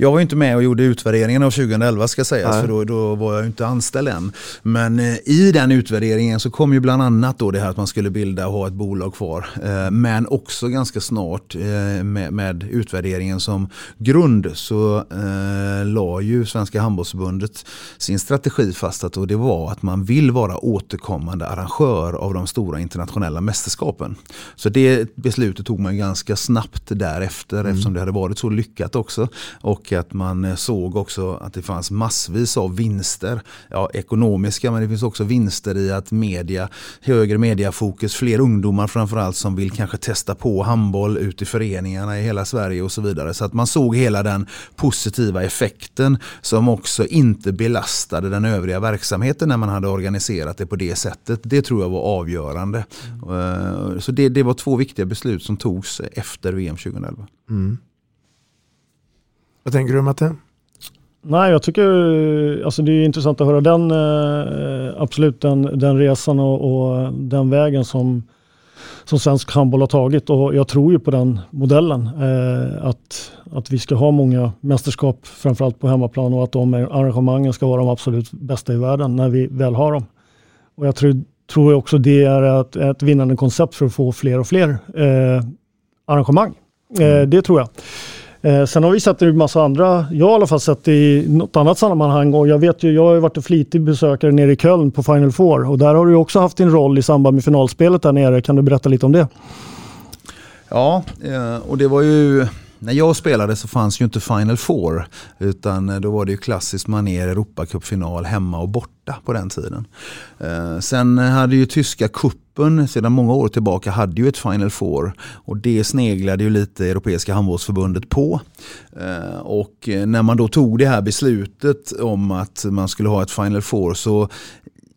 Speaker 4: Jag var inte med och gjorde utvärderingen av 2011 ska sägas, Nej. för då, då, var jag inte anställd än. Men eh, i den utvärderingen så kom ju bland annat då det här att man skulle bilda och ha ett bolag kvar. Eh, men också ganska snart eh, med, med, utvärderingen som grund så eh, la ju Svenska handbollsförbundet sin strategi fast att det var att man vill vara återkommande arrangör av de stora internationella mästerskapen. Så det beslutet tog man ganska snabbt därefter mm. eftersom det hade varit så lyckat också. Och och att man eh, såg också att det fanns massvis av vinster. Ja, ekonomiska men det finns också vinster i att media, högre mediafokus, fler ungdomar framförallt som vill kanske testa på handboll ute i föreningarna i hela Sverige och så vidare. Så att man såg hela den positiva effekten som också inte belastade den övriga verksamheten när man hade organiserat det på det sättet. Det tror jag var avgörande. Mm. Så det, det var två viktiga beslut som togs efter VM 2011. Mm.
Speaker 2: Vad tänker du Matte?
Speaker 3: Nej, jag tycker alltså det är intressant att höra den, eh, absolut den, den resan och, och, den vägen som, som svensk handboll har tagit och jag tror ju på den modellen. Eh, att, att vi ska ha många mästerskap, framförallt på hemmaplan och att de arrangemangen ska vara de absolut bästa i världen när vi väl har dem. Och jag tror, tror också det är ett, ett vinnande koncept för att få fler och fler eh, arrangemang. Eh, mm. det tror jag. Eh, sen har vi sett det i massa andra, jag har i alla fall sett det i något annat sammanhang och jag vet ju, jag har ju varit en flitig besökare nere i Köln på Final Four och där har du också haft din roll i samband med finalspelet där nere. Kan du berätta lite om det?
Speaker 4: Ja, eh, och det var ju när jag spelade så fanns ju inte Final Four. Utan eh, då var det ju klassiskt manér Europacupfinal hemma och borta på den tiden. Eh, sen hade ju tyska kuppen sedan många år tillbaka hade ju ett Final Four. Och det sneglade ju lite Europeiska handbollsförbundet på. Eh, och när man då tog det här beslutet om att man skulle ha ett Final Four så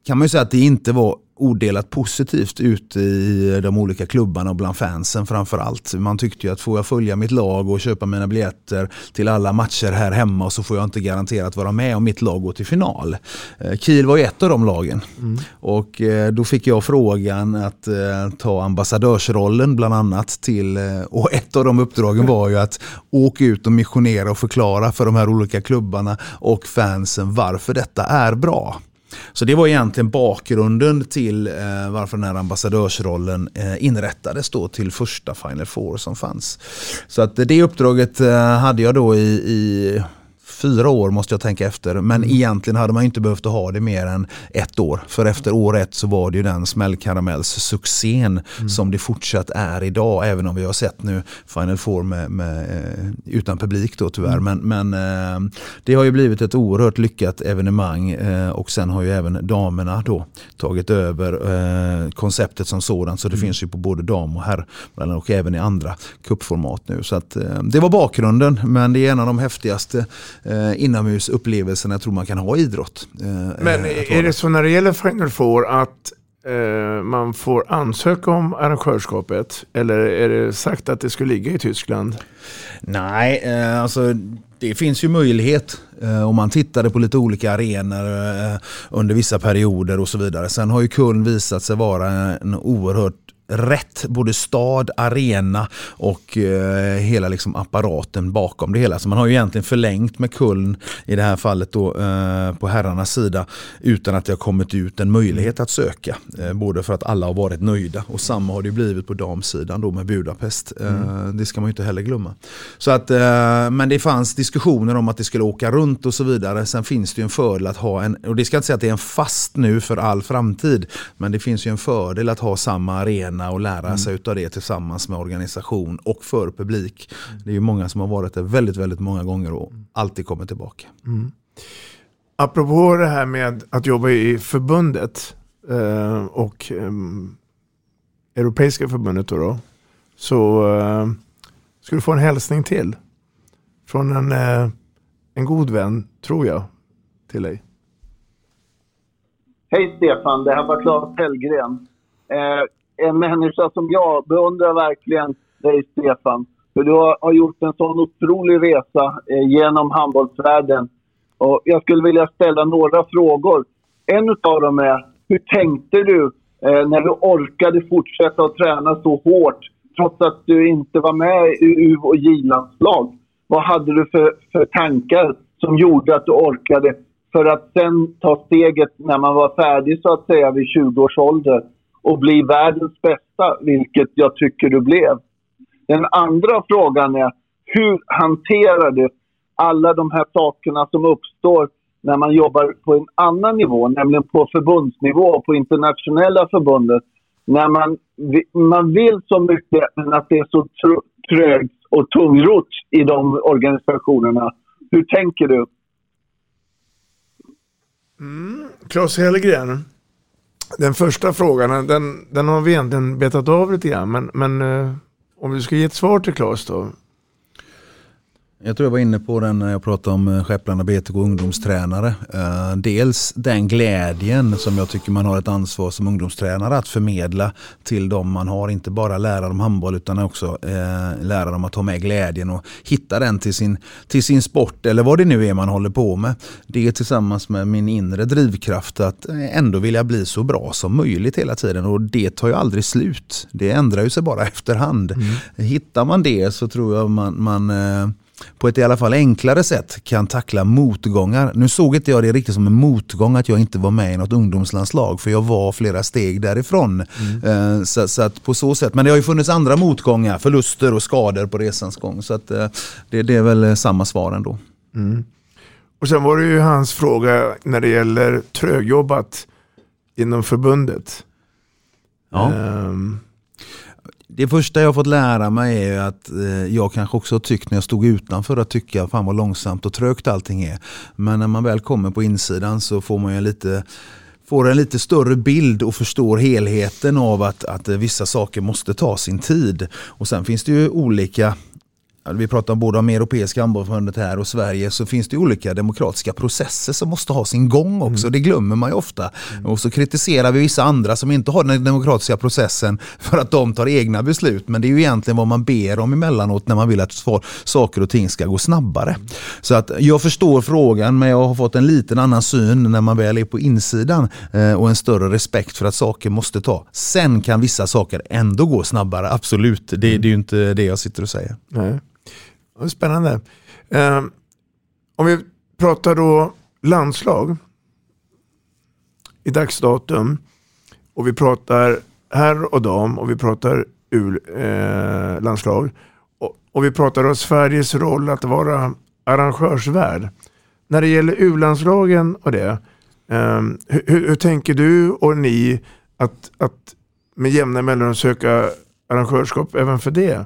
Speaker 4: kan man ju säga att det inte var odelat positivt ute i de olika klubbarna och bland fansen framförallt. Man tyckte ju att får jag följa mitt lag och köpa mina biljetter till alla matcher här hemma så får jag inte garanterat vara med om mitt lag går till final. Eh, Kiel var ju ett av de lagen mm. och eh, då fick jag frågan att eh, ta ambassadörsrollen bland annat till och ett av de uppdragen var ju att åka ut och missionera och förklara för de här olika klubbarna och fansen varför detta är bra. Så det var egentligen bakgrunden till eh, varför den här ambassadörsrollen eh, inrättades då till första Final Four som fanns. Så att det uppdraget eh, hade jag då i, i fyra år måste jag tänka efter. Men mm. egentligen hade man inte behövt ha det mer än ett år. För efter år ett så var det ju den smällkaramells-succén mm. som det fortsatt är idag. Även om vi har sett nu Final Four med, med eh, utan publik då tyvärr. Mm. Men, men eh, det har ju blivit ett oerhört lyckat evenemang. Eh, och sen har ju även damerna då tagit över konceptet som sådant. Så det mm. finns ju på både dam och herr och även i andra kuppformat nu. Så att, det var bakgrunden. Men det är en av de häftigaste eh, inomhusupplevelsen jag tror man kan ha i idrott. Eh,
Speaker 2: Men eh, är det så när det gäller Final Four att eh, man får ansöka om arrangörskapet? Eller är det sagt att det ska ligga i Tyskland?
Speaker 4: Nej, eh, alltså det finns ju möjlighet om man tittade på lite olika arenor under vissa perioder och så vidare. Sen har ju Köln visat sig vara en oerhört rätt, både stad, arena och eh, hela liksom apparaten bakom det hela. Så man har ju egentligen förlängt med Kuln i det här fallet då, eh, på herrarnas sida utan att det har kommit ut en möjlighet att söka. Eh, både för att alla har varit nöjda och samma har det blivit på damsidan då med Budapest. Eh, mm. Det ska man ju inte heller glömma. Så att, eh, men det fanns diskussioner om att det skulle åka runt och så vidare. Sen finns det ju en fördel att ha en, och det ska inte säga att det är en fast nu för all framtid, men det finns ju en fördel att ha samma arena träna och lära mm. sig av det tillsammans med organisation och för publik. Mm. Det är ju många som har varit där väldigt, väldigt många gånger och alltid kommer tillbaka. Mm.
Speaker 2: Apropå det här med att jobba i förbundet eh, och eh, Europeiska förbundet då, då så eh, ska du få en hälsning till från en, eh, en god vän, tror jag, till dig.
Speaker 6: Hej Stefan, det här var Claes Hellgren. En människa som jag beundrar verkligen dig, Stefan. För du har, gjort en sån otrolig resa eh, genom handbollsvärlden. Och jag skulle vilja ställa några frågor. En av dem är, hur tänkte du eh, när du orkade fortsätta att träna så hårt trots att du inte var med i U och J-landslag? Vad hade du för, för tankar som gjorde att du orkade för att sen ta steget när man var färdig så att säga vid 20 års ålder och bli världens bästa, vilket jag tycker du blev. Den andra frågan är, hur hanterar du alla de här sakerna som uppstår när man jobbar på en annan nivå, nämligen på förbundsnivå, på internationella förbundet. När man, man vill så mycket, men att det är så trögt och tungrot i de organisationerna. hur tänker du?
Speaker 2: Mm, Claes Hellgren. Den första frågan, den, den har vi egentligen betat av lite grann. Men, men eh, om du ska ge ett svar till Claes då.
Speaker 4: Jag tror jag var inne på den när jag pratade om eh, Skepplarna BTK ungdomstränare. Uh, dels den glädjen som jag tycker man har ett ansvar som ungdomstränare att förmedla till dem man har. Inte bara lära dem handboll utan också uh, lära dem att ha med glädjen och hitta den till sin, till sin sport eller vad det nu är man håller på med. Det tillsammans med min inre drivkraft att ändå vilja bli så bra som möjligt hela tiden och det tar ju aldrig slut. Det ändrar ju sig bara efterhand. Mm. Hittar man det så tror jag man, man på ett i alla fall enklare sätt kan tackla motgångar. Nu såg inte jag det riktigt som en motgång att jag inte var med i något ungdomslandslag för jag var flera steg därifrån. Mm. Så, så, att på så sätt, men det har ju funnits andra motgångar, förluster och skador på resans gång. Så att eh, det, det är väl eh, samma svar ändå.
Speaker 2: Mm. Och sen var det ju hans fråga när det gäller trögjobbat inom förbundet.
Speaker 4: Ja. Um, det första jag fått lära mig är att eh, jag kanske också tyckt när jag stod utanför att tycka fan vad långsamt och trögt allting är. Men när man väl kommer på insidan så får man ju lite får en lite större bild och förstår helheten av att, att vissa saker måste ta sin tid. Och sen finns det ju olika vi pratar både om Europeiska handbollsförbundet här och Sverige så finns det olika demokratiska processer som måste ha sin gång också. Mm. Det glömmer man ju ofta. Mm. Och så kritiserar vi vissa andra som inte har den demokratiska processen för att de tar egna beslut. Men det är ju egentligen vad man ber om emellanåt när man vill att saker och ting ska gå snabbare. Mm. Så att jag förstår frågan men jag har fått en liten annan syn när man väl är på insidan eh, och en större respekt för att saker måste ta. Sen kan vissa saker ändå gå snabbare, absolut. Det, det är ju inte det jag sitter och säger.
Speaker 2: Nej. Spännande. Eh, om vi pratar då landslag i dagsdatum och vi pratar herr och dam och vi pratar U-landslag eh, och, och, vi pratar om Sveriges roll att vara arrangörsvärd. När det gäller U-landslagen och det, eh, hur, hur, tänker du och ni att, att med jämna mellanrum söka arrangörskap även för det?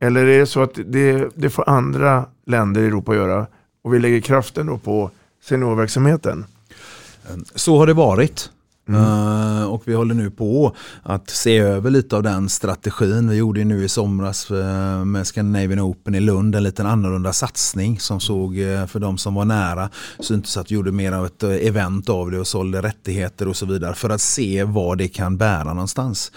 Speaker 2: Eller är det så att det, det får andra länder i Europa göra och vi lägger kraften då på seniorverksamheten?
Speaker 4: Så har det varit. Mm. Uh, och vi håller nu på att se över lite av den strategin. Vi gjorde nu i somras uh, med Scandinavian Open i Lund en liten annorlunda satsning som såg uh, för de som var nära syntes att vi gjorde mer av ett event av det och sålde rättigheter och så vidare för att se vad det kan bära någonstans.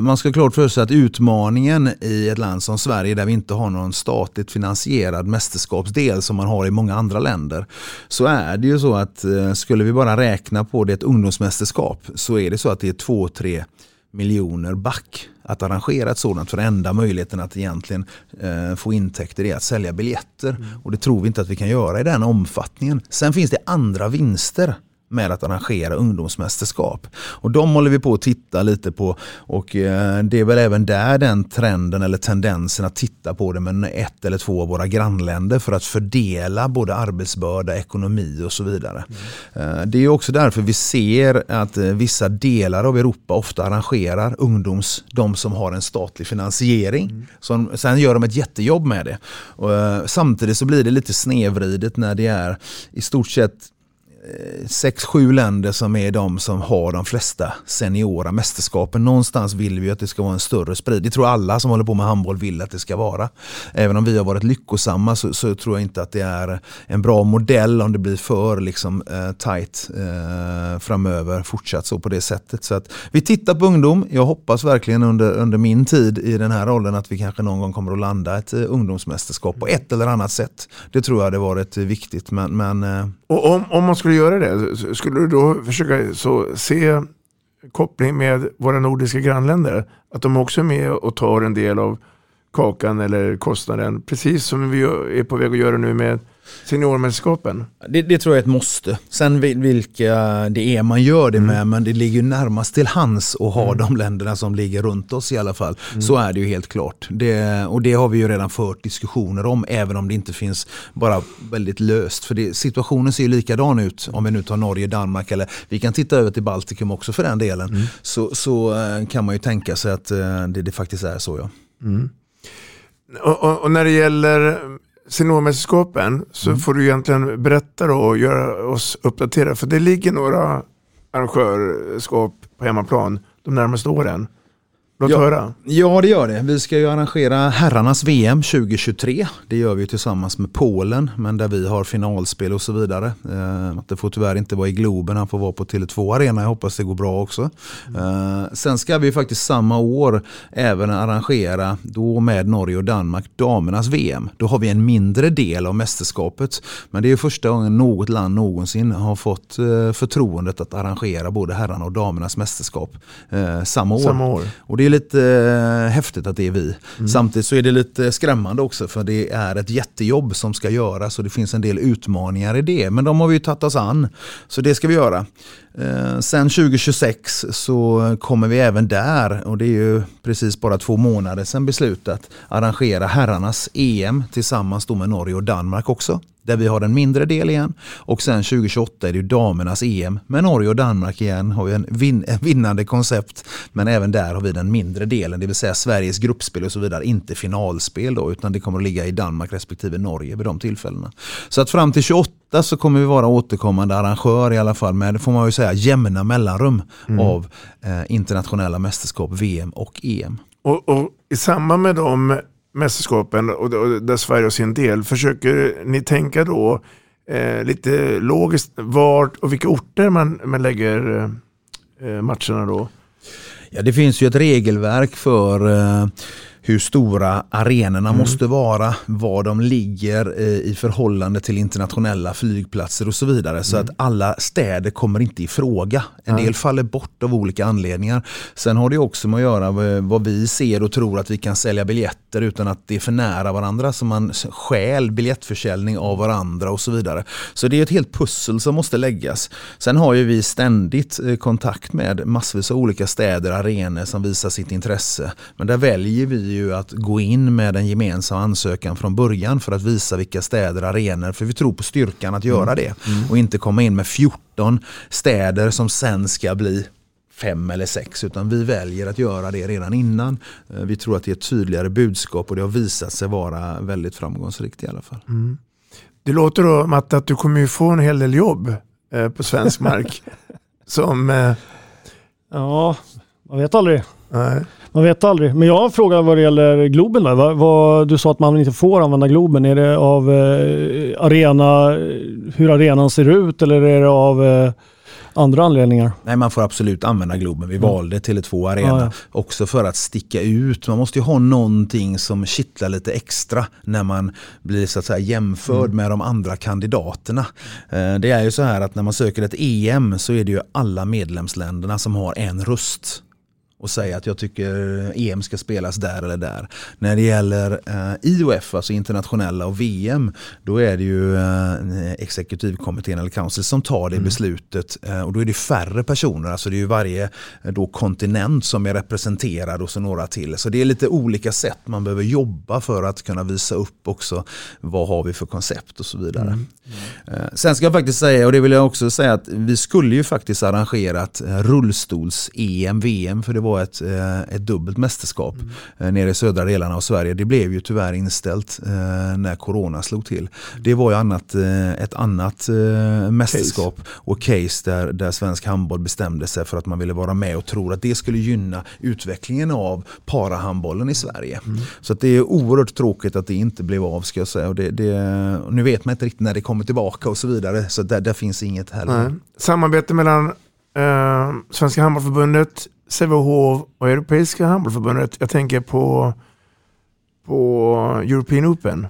Speaker 4: man ska klart för sig att utmaningen i ett land som Sverige där vi inte har någon statligt finansierad mästerskapsdel som man har i många andra länder så är det ju så att skulle vi bara räkna på det ett ungdomsmästerskap mästerskap så är det så att det är två, tre miljoner back att arrangera ett sådant för enda möjligheten att egentligen eh, få intäkter är att sälja biljetter. Mm. Och det tror vi inte att vi kan göra i den omfattningen. Sen finns det andra vinster med att arrangera ungdomsmästerskap. Och de håller vi på att titta lite på och eh, det är väl även där den trenden eller tendensen att titta på det med ett eller två av våra grannländer för att fördela både arbetsbörda, ekonomi och så vidare. Mm. Det är också därför vi ser att eh, vissa delar av Europa ofta arrangerar ungdoms, de som har en statlig finansiering. Mm. Som, sen gör de ett jättejobb med det. Och, samtidigt så blir det lite snedvridet när det är i stort sett sex, sju länder som är de som har de flesta seniora mästerskapen. Någonstans vill vi att det ska vara en större spridning. Det tror alla som håller på med handboll vill att det ska vara. Även om vi har varit lyckosamma så, så tror jag inte att det är en bra modell om det blir för liksom, eh, tight eh, framöver fortsatt så på det sättet. Så att vi tittar på ungdom. Jag hoppas verkligen under, under min tid i den här rollen att vi kanske någon gång kommer att landa ett eh, ungdomsmästerskap på ett eller annat sätt. Det tror jag hade varit eh, viktigt. Men, men, eh,
Speaker 2: och om, om man skulle skulle göra det, skulle du då försöka så se koppling med våra nordiska grannländer? Att de också är med och tar en del av kakan eller kostnaden. Precis som vi är på väg att göra nu med Seniormästerskapen?
Speaker 4: Det, det, tror jag är ett måste. Sen vilka det är man gör det med, mm. men det ligger närmast till hands att ha mm. de länderna som ligger runt oss i alla fall. Mm. Så är det ju helt klart. Det, och det har vi ju redan fört diskussioner om, även om det inte finns bara väldigt löst. För det, situationen ser ju likadan ut om vi nu tar Norge, Danmark eller vi kan titta över till Baltikum också för den delen. Mm. Så, så eh, kan man ju tänka sig att eh, det, det faktiskt är så ja.
Speaker 2: Mm. Och, och, och, när det gäller seniormästerskapen så
Speaker 4: Mm.
Speaker 2: får du egentligen berätta och göra oss uppdaterade. För det ligger några arrangörskap på hemmaplan de närmaste åren. Låt
Speaker 4: Ja.
Speaker 2: höra.
Speaker 4: Ja, det gör det. Vi ska ju arrangera herrarnas VM 2023. Det gör vi tillsammans med Polen, men där vi har finalspel och så vidare. Eh, det får tyvärr inte vara i Globen, han får vara på Tele2 Arena. Jag hoppas det går bra också. Eh, sen ska vi faktiskt samma år även arrangera, då med Norge och Danmark, damernas VM. Då har vi en mindre del av mästerskapet. Men det är första gången något land någonsin har fått eh, förtroendet att arrangera både herrarna och damernas mästerskap samma år.
Speaker 2: Samma år.
Speaker 4: Och det är lite eh, häftigt att det är vi. Samtidigt så är det lite skrämmande också för det är ett jättejobb som ska göras och det finns en del utmaningar i det. Men de har vi ju tagit oss an. Så det ska vi göra. Eh, sen 2026 så kommer vi även där, och det är ju precis bara två månader sedan beslutat, arrangera herrarnas EM tillsammans med Norge och Danmark också. Där vi har en mindre del igen. Och sen 2028 är det ju damernas EM med Norge och Danmark igen. Har vi en, vin en vinnande koncept. Men även där har vi den mindre delen, det vill säga Sveriges gruppspel och så vidare. Inte finalspel då, utan det kommer att ligga i Danmark respektive Norge vid de tillfällena. Så att fram till 28 så kommer vi vara återkommande arrangör i alla fall med, får man ju säga, jämna mellanrum av eh, internationella mästerskap, VM och EM.
Speaker 2: Och, och i samband med de mästerskapen och, och där Sverige har sin del, försöker ni tänka då eh, lite logiskt vart och vilka orter man, man lägger eh, matcherna då?
Speaker 4: Ja, det finns ju ett regelverk för eh, hur stora arenorna måste vara, var de ligger eh, i förhållande till internationella flygplatser och så vidare. Så att alla städer kommer inte i fråga. En del faller bort av olika anledningar. Sen har det också med att göra med vad vi ser och tror att vi kan sälja biljetter utan att det är för nära varandra. Så man stjäl biljettförsäljning av varandra och så vidare. Så det är ett helt pussel som måste läggas. Sen har ju vi ständigt eh, kontakt med massvis av olika städer, arenor som visar sitt intresse. Men där väljer vi ju att gå in med en gemensam ansökan från början för att visa vilka städer, arenor, för vi tror på styrkan att göra det. Och inte komma in med 14 städer som sen ska bli fem eller sex utan vi väljer att göra det redan innan. Eh, Vi tror att det är ett tydligare budskap och det har visat sig vara väldigt framgångsrikt i alla fall.
Speaker 2: Mm. Det låter då Matte att du kommer ju få en hel del jobb eh, på svensk mark. som... Eh,
Speaker 3: Ja, man vet aldrig.
Speaker 2: Nej.
Speaker 3: Man vet aldrig. Men jag har en fråga vad det gäller Globen. Där. Vad, vad, du sa att man inte får använda Globen. Är det av eh, arena, hur arenan ser ut eller är det av eh, andra anledningar?
Speaker 4: Nej, man får absolut använda Globen. Vi valde Tele2 Arena
Speaker 3: Ja, ja.
Speaker 4: också för att sticka ut. Man måste ju ha någonting som kittlar lite extra när man blir så att säga jämförd med de andra kandidaterna. Eh, Det är ju så här att när man söker ett EM så är det ju alla medlemsländerna som har en röst och säga att jag tycker EM ska spelas där eller där. När det gäller eh, IOF, alltså internationella och VM, då är det ju eh, exekutivkommittén eller council som tar det beslutet. Eh, och då är det färre personer, alltså det är ju varje eh, då, kontinent som är representerad och så några till. Så det är lite olika sätt man behöver jobba för att kunna visa upp också vad har vi för koncept och så vidare. Eh, Sen ska jag faktiskt säga, och det vill jag också säga, att vi skulle ju faktiskt arrangerat eh, rullstols-EM, VM, för det var ett, eh, ett dubbelt mästerskap eh, nere i södra delarna av Sverige. Det blev ju tyvärr inställt eh, när corona slog till. Det var ju annat, ett annat mästerskap och case där, där svensk handboll bestämde sig för att man ville vara med och tror att det skulle gynna utvecklingen av parahandbollen i Sverige. Så att det är oerhört tråkigt att det inte blev av ska jag säga. Och det, det, nu vet man inte riktigt när det kommer tillbaka och så vidare. Så där, där finns inget heller.
Speaker 2: Nej. Samarbete mellan eh, Svenska handbollförbundet, Sävehof och Europeiska handbollförbundet. Jag tänker på, på European Open.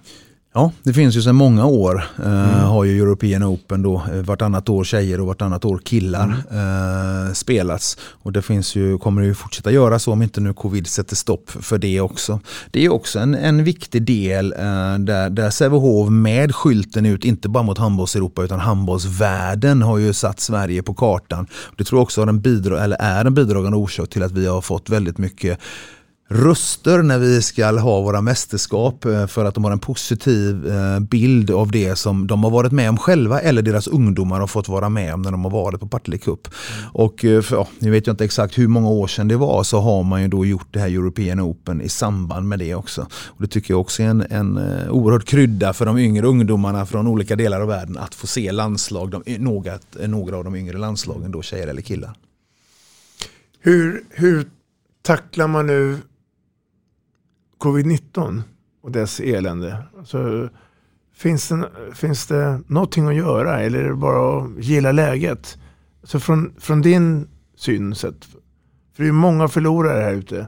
Speaker 4: Ja, det finns ju sedan många år. Eh, Har ju European Open då eh, vartannat år tjejer och vartannat år killar eh, spelats. Och det finns ju, kommer ju fortsätta göra så om inte nu covid sätter stopp för det också. Det är också en, en viktig del eh, där, där Sävehof med skylten ut, inte bara mot handbolls-Europa utan handbollsvärlden har ju satt Sverige på kartan. Det tror jag också har en bidra, eller är en bidragande orsak till att vi har fått väldigt mycket röster när vi ska ha våra mästerskap eh, för att de har en positiv eh, bild av det som de har varit med om själva eller deras ungdomar har fått vara med om när de har varit på Partille Cup. Mm. Och eh, för, ja, nu vet jag inte exakt hur många år sedan det var så har man ju då gjort det här European Open i samband med det också. Och Det tycker jag också är en, en oerhört krydda för de yngre ungdomarna från olika delar av världen att få se landslag, de, några, några av de yngre landslagen, då tjejer eller killar.
Speaker 2: Hur, hur tacklar man nu covid-19 och dess elände? Alltså, finns, det, finns det någonting att göra eller är det bara att gilla läget? Så från, från din synsätt, för det är många förlorare här ute.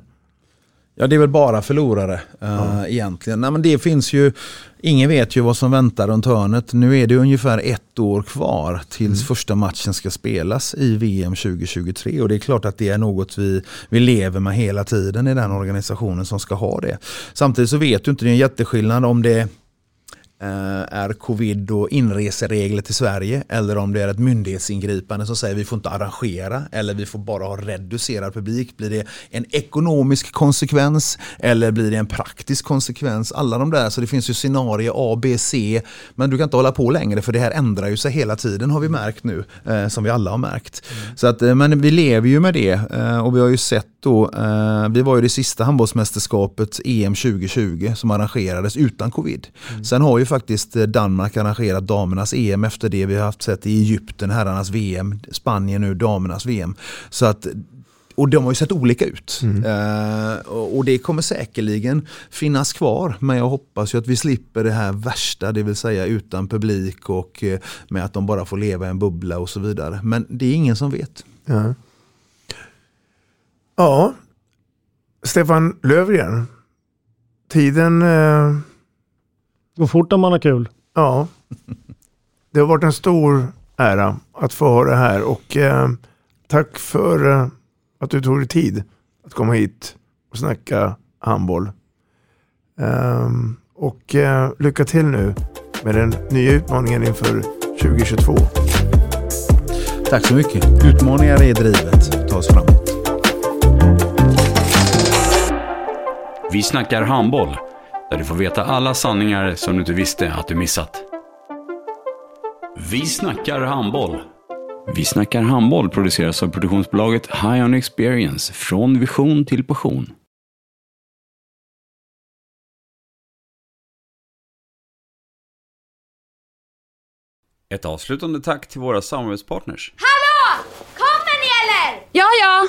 Speaker 4: Ja det är väl bara förlorare uh, egentligen. Nej, men det finns ju, ingen vet ju vad som väntar runt hörnet. Nu är det ungefär ett år kvar tills mm. första matchen ska spelas i VM 2023. Och det är klart att det är något vi, vi lever med hela tiden i den organisationen som ska ha det. Samtidigt så vet du inte, det är en jätteskillnad om det är covid och inreseregler till Sverige eller om det är ett myndighetsingripande som säger vi får inte arrangera eller vi får bara ha reducerad publik. Blir det en ekonomisk konsekvens eller blir det en praktisk konsekvens? Alla de där, så det finns ju scenarier A, B, C men du kan inte hålla på längre för det här ändrar ju sig hela tiden har vi märkt nu eh, som vi alla har märkt. Mm. Så att, eh, men vi lever ju med det eh, och vi har ju sett då, eh, vi var ju det sista handbollsmästerskapet EM 2020 som arrangerades utan covid. Mm. Sen har ju faktiskt eh, Danmark arrangerat damernas EM efter det vi har haft sett i Egypten, herrarnas VM, Spanien nu damernas VM. Så att och de har ju sett olika ut. Mm. Uh, och det kommer säkerligen finnas kvar. Men jag hoppas ju att vi slipper det här värsta, det vill säga utan publik och uh, med att de bara får leva i en bubbla och så vidare. Men det är ingen som vet.
Speaker 2: Ja, ja. Stefan Löfgren. Tiden uh
Speaker 3: Går fort när man har kul.
Speaker 2: Ja. Det har varit en stor ära att få ha det här och eh, tack för eh, att du tog dig tid att komma hit och snacka handboll. Um, och eh, lycka till nu med den nya utmaningen inför 2022.
Speaker 4: Tack så mycket. Utmaningar är drivet. Ta oss framåt.
Speaker 1: Vi snackar handboll där du får veta alla sanningar som du inte visste att du missat. Vi snackar handboll. Vi snackar handboll produceras av produktionsbolaget High On Experience från vision till passion. Ett avslutande tack till våra samarbetspartners.
Speaker 7: Hallå! Kommer ni eller?
Speaker 8: Ja, ja.